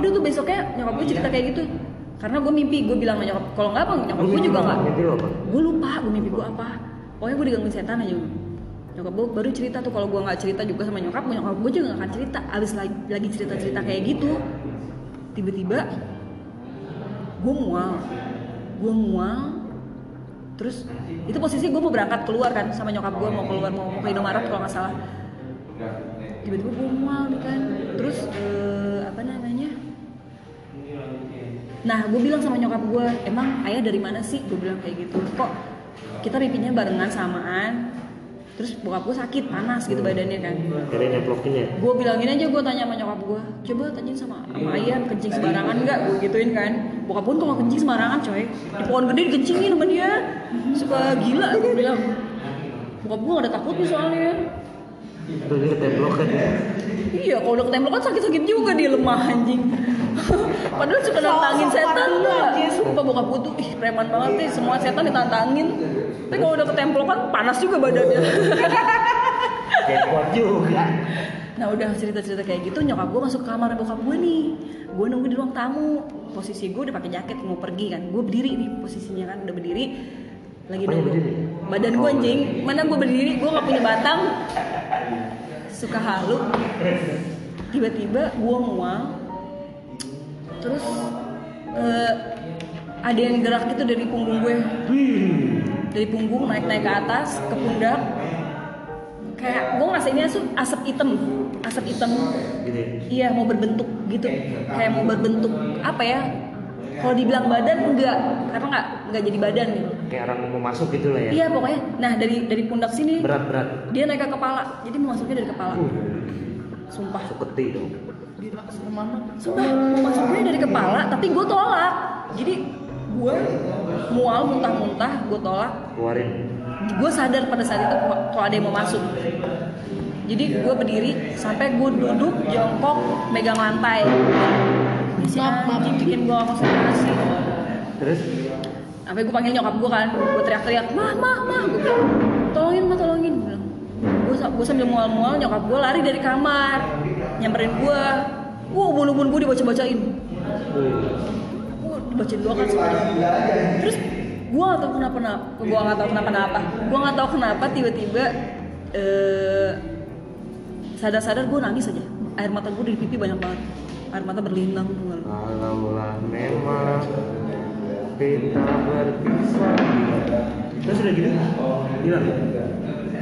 Udah tuh besoknya nyokap gue cerita kayak gitu. Karena gue mimpi, gue bilang sama nyokap, kalau nggak apa nyokap gue juga nggak. Mimpi lo apa? Gue lupa, gue mimpi gue apa. Pokoknya gue digangguin setan aja. Nyokap gue baru cerita tuh kalau gue nggak cerita juga sama nyokap, nyokap gue juga nggak akan cerita. Abis lagi, lagi cerita-cerita kayak gitu, tiba-tiba gue mual, gue mual. Terus itu posisi gue mau berangkat keluar kan sama nyokap gue mau keluar mau, mau ke Indomaret kalau nggak salah. Tiba-tiba gue mual kan. Terus namanya? Nah, gue bilang sama nyokap gue, emang ayah dari mana sih? Gue bilang kayak gitu. Kok kita mimpinya barengan samaan? Terus bokap gue sakit, panas gitu badannya kan. Kalian neplokin ya? Gue bilangin aja gue tanya sama nyokap gue, coba tanyain sama, sama ayah kencing sembarangan nggak? Gue gituin kan. Bokap pun kalau kencing sembarangan coy, di pohon gede dikencingin sama dia. Suka gila, gue bilang. Bokap gue gak ada takutnya soalnya. Dia ketemplok kan. Iya, kalau udah ketembak kan sakit-sakit juga dia lemah anjing. Padahal suka nantangin setan aja. Sumpah bokap gue tuh, ih preman banget nih. Semua setan ditantangin. Tapi kalau udah ketemplokan panas juga badannya. Kayak kuat juga. nah udah cerita-cerita kayak gitu, nyokap gue masuk ke kamar bokap gue nih. Gue nunggu di ruang tamu. Posisi gue udah pakai jaket mau pergi kan. Gue berdiri nih posisinya kan udah berdiri. Lagi nunggu. berdiri? Badan gue anjing. Mana gue berdiri, gue gak punya batang. Suka halu. Tiba-tiba gue mual. Terus eh, ada yang gerak gitu dari punggung gue dari punggung naik naik ke atas ke pundak kayak gue ngerasainnya asap hitam asap hitam Gitu ya? iya mau berbentuk gitu kayak mau berbentuk apa ya kalau dibilang badan enggak karena nggak nggak jadi badan gitu Kayak orang mau masuk gitu lah ya? iya pokoknya nah dari dari pundak sini Berat-berat. dia naik ke kepala jadi mau masuknya dari kepala Uh, sumpah suketi dong. Sumpah, mau masuknya dari kepala, tapi gue tolak. Jadi gue mual muntah-muntah, gue tolak. Keluarin. Gue sadar pada saat itu kalau ada yang mau masuk. Jadi gue berdiri sampai gue duduk jongkok megang lantai. Maaf, maaf. bikin gue konsentrasi. Terus Sampai gue panggil nyokap gue kan, gue teriak-teriak, mah, mah, mah, gue bilang, tolongin, mah, tolongin, gue bilang. Gue, gue sambil mual-mual, nyokap gue lari dari kamar, nyamperin gue, gue ubun-ubun gue dibaca-bacain, gue dibacain doang kan semuanya. Terus gue gak tau kenapa kenapa, gue gak tau kenapa kenapa, gue gak tau kenapa tiba-tiba eh, sadar-sadar gue nangis aja, air mata gue di pipi banyak banget, air mata berlinang tuh kalau lah memang kita berpisah. Terus udah gitu? Bilang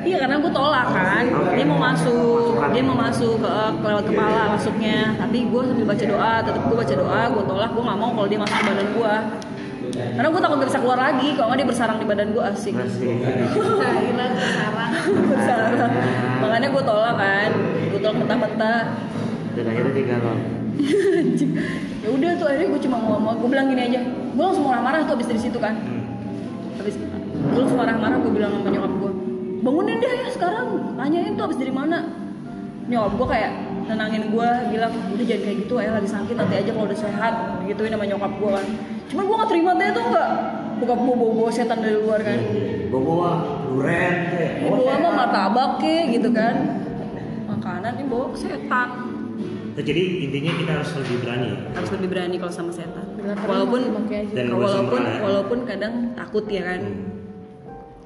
Iya karena gue tolak kan, dia mau masuk, dia mau masuk ke lewat kepala masuknya, tapi gue sambil baca doa, tetap gue baca doa, gue tolak, gue nggak mau kalau dia masuk ke badan gue, karena gue takut gak bisa keluar lagi, kalau nggak dia bersarang di badan gue asik, masih. Kehilangan sarang. bersarang, makanya gue tolak kan, gue tolak mentah-mentah, dan akhirnya digalau Anjing. Ya udah tuh akhirnya gue cuma ngomong, gue bilang gini aja, gue langsung marah-marah tuh abis dari situ kan, habis gue langsung marah-marah gue bilang sama nyokap gue bangunin deh ya sekarang tanyain tuh abis dari mana. Nyokap gue kayak nenangin gue bilang udah jangan kayak gitu ayah lagi sakit nanti aja kalau udah sehat gituin sama nyokap gue kan. Cuman gue gak terima deh tuh nggak? Buka bawa bawa setan dari luar kan. Bawa bawa duren bawa mah martabak ke gitu kan. Makanan ini bawa setan jadi intinya kita harus lebih berani harus lebih berani kalau sama setan walaupun maki-maki aja. Dan walaupun walaupun kadang takut ya kan Hmm.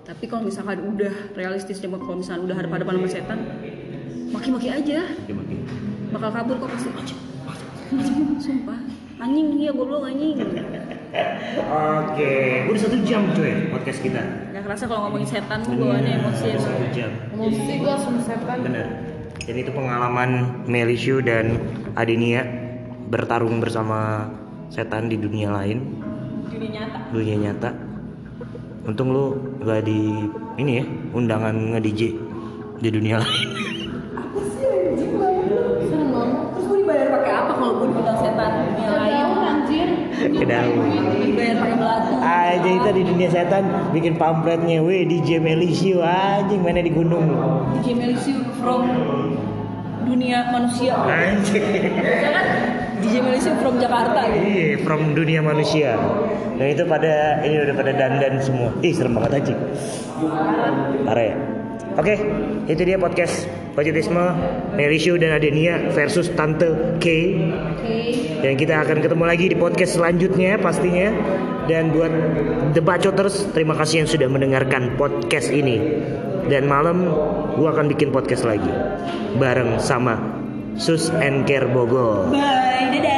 tapi kalau misalkan udah realistis coba kalau misalkan udah hadapan sama setan maki-maki aja makin bakal kabur kok pasti sumpah anjing iya goblok anjing Oke, udah satu jam coy podcast kita. nggak kerasa kalau ngomongin setan tuh bawaannya emosi ya Satu jam. Emosi gue sama setan. Benar. Dan itu pengalaman Melishu dan Adenia bertarung bersama setan di dunia lain, dunia nyata dunia nyata. Untung lu gak di ini ya undangan nge DJ di dunia lain. Serem banget. terus gue dibayar pakai apa kalau gue dibilang setan dunia lain Kedaun pakai belatu Aja itu di dunia setan bikin pamfletnya, weh DJ Melishu anjing mana di gunung. DJ Melisiu from dunia manusia Anjing. ya kan DJ from Jakarta gitu Iya, from dunia manusia. Dan itu pada ini udah pada dandan semua. Ih, serem banget anjing. Parah ya. Oke, itu dia podcast Pajotisme Melishu dan Adenia versus Tante K. Dan kita akan ketemu lagi di podcast selanjutnya pastinya. Dan buat The Bacoters, terima kasih yang sudah mendengarkan podcast ini. Dan malam gua akan bikin podcast lagi bareng sama Sus and Care Bogor. bye dadah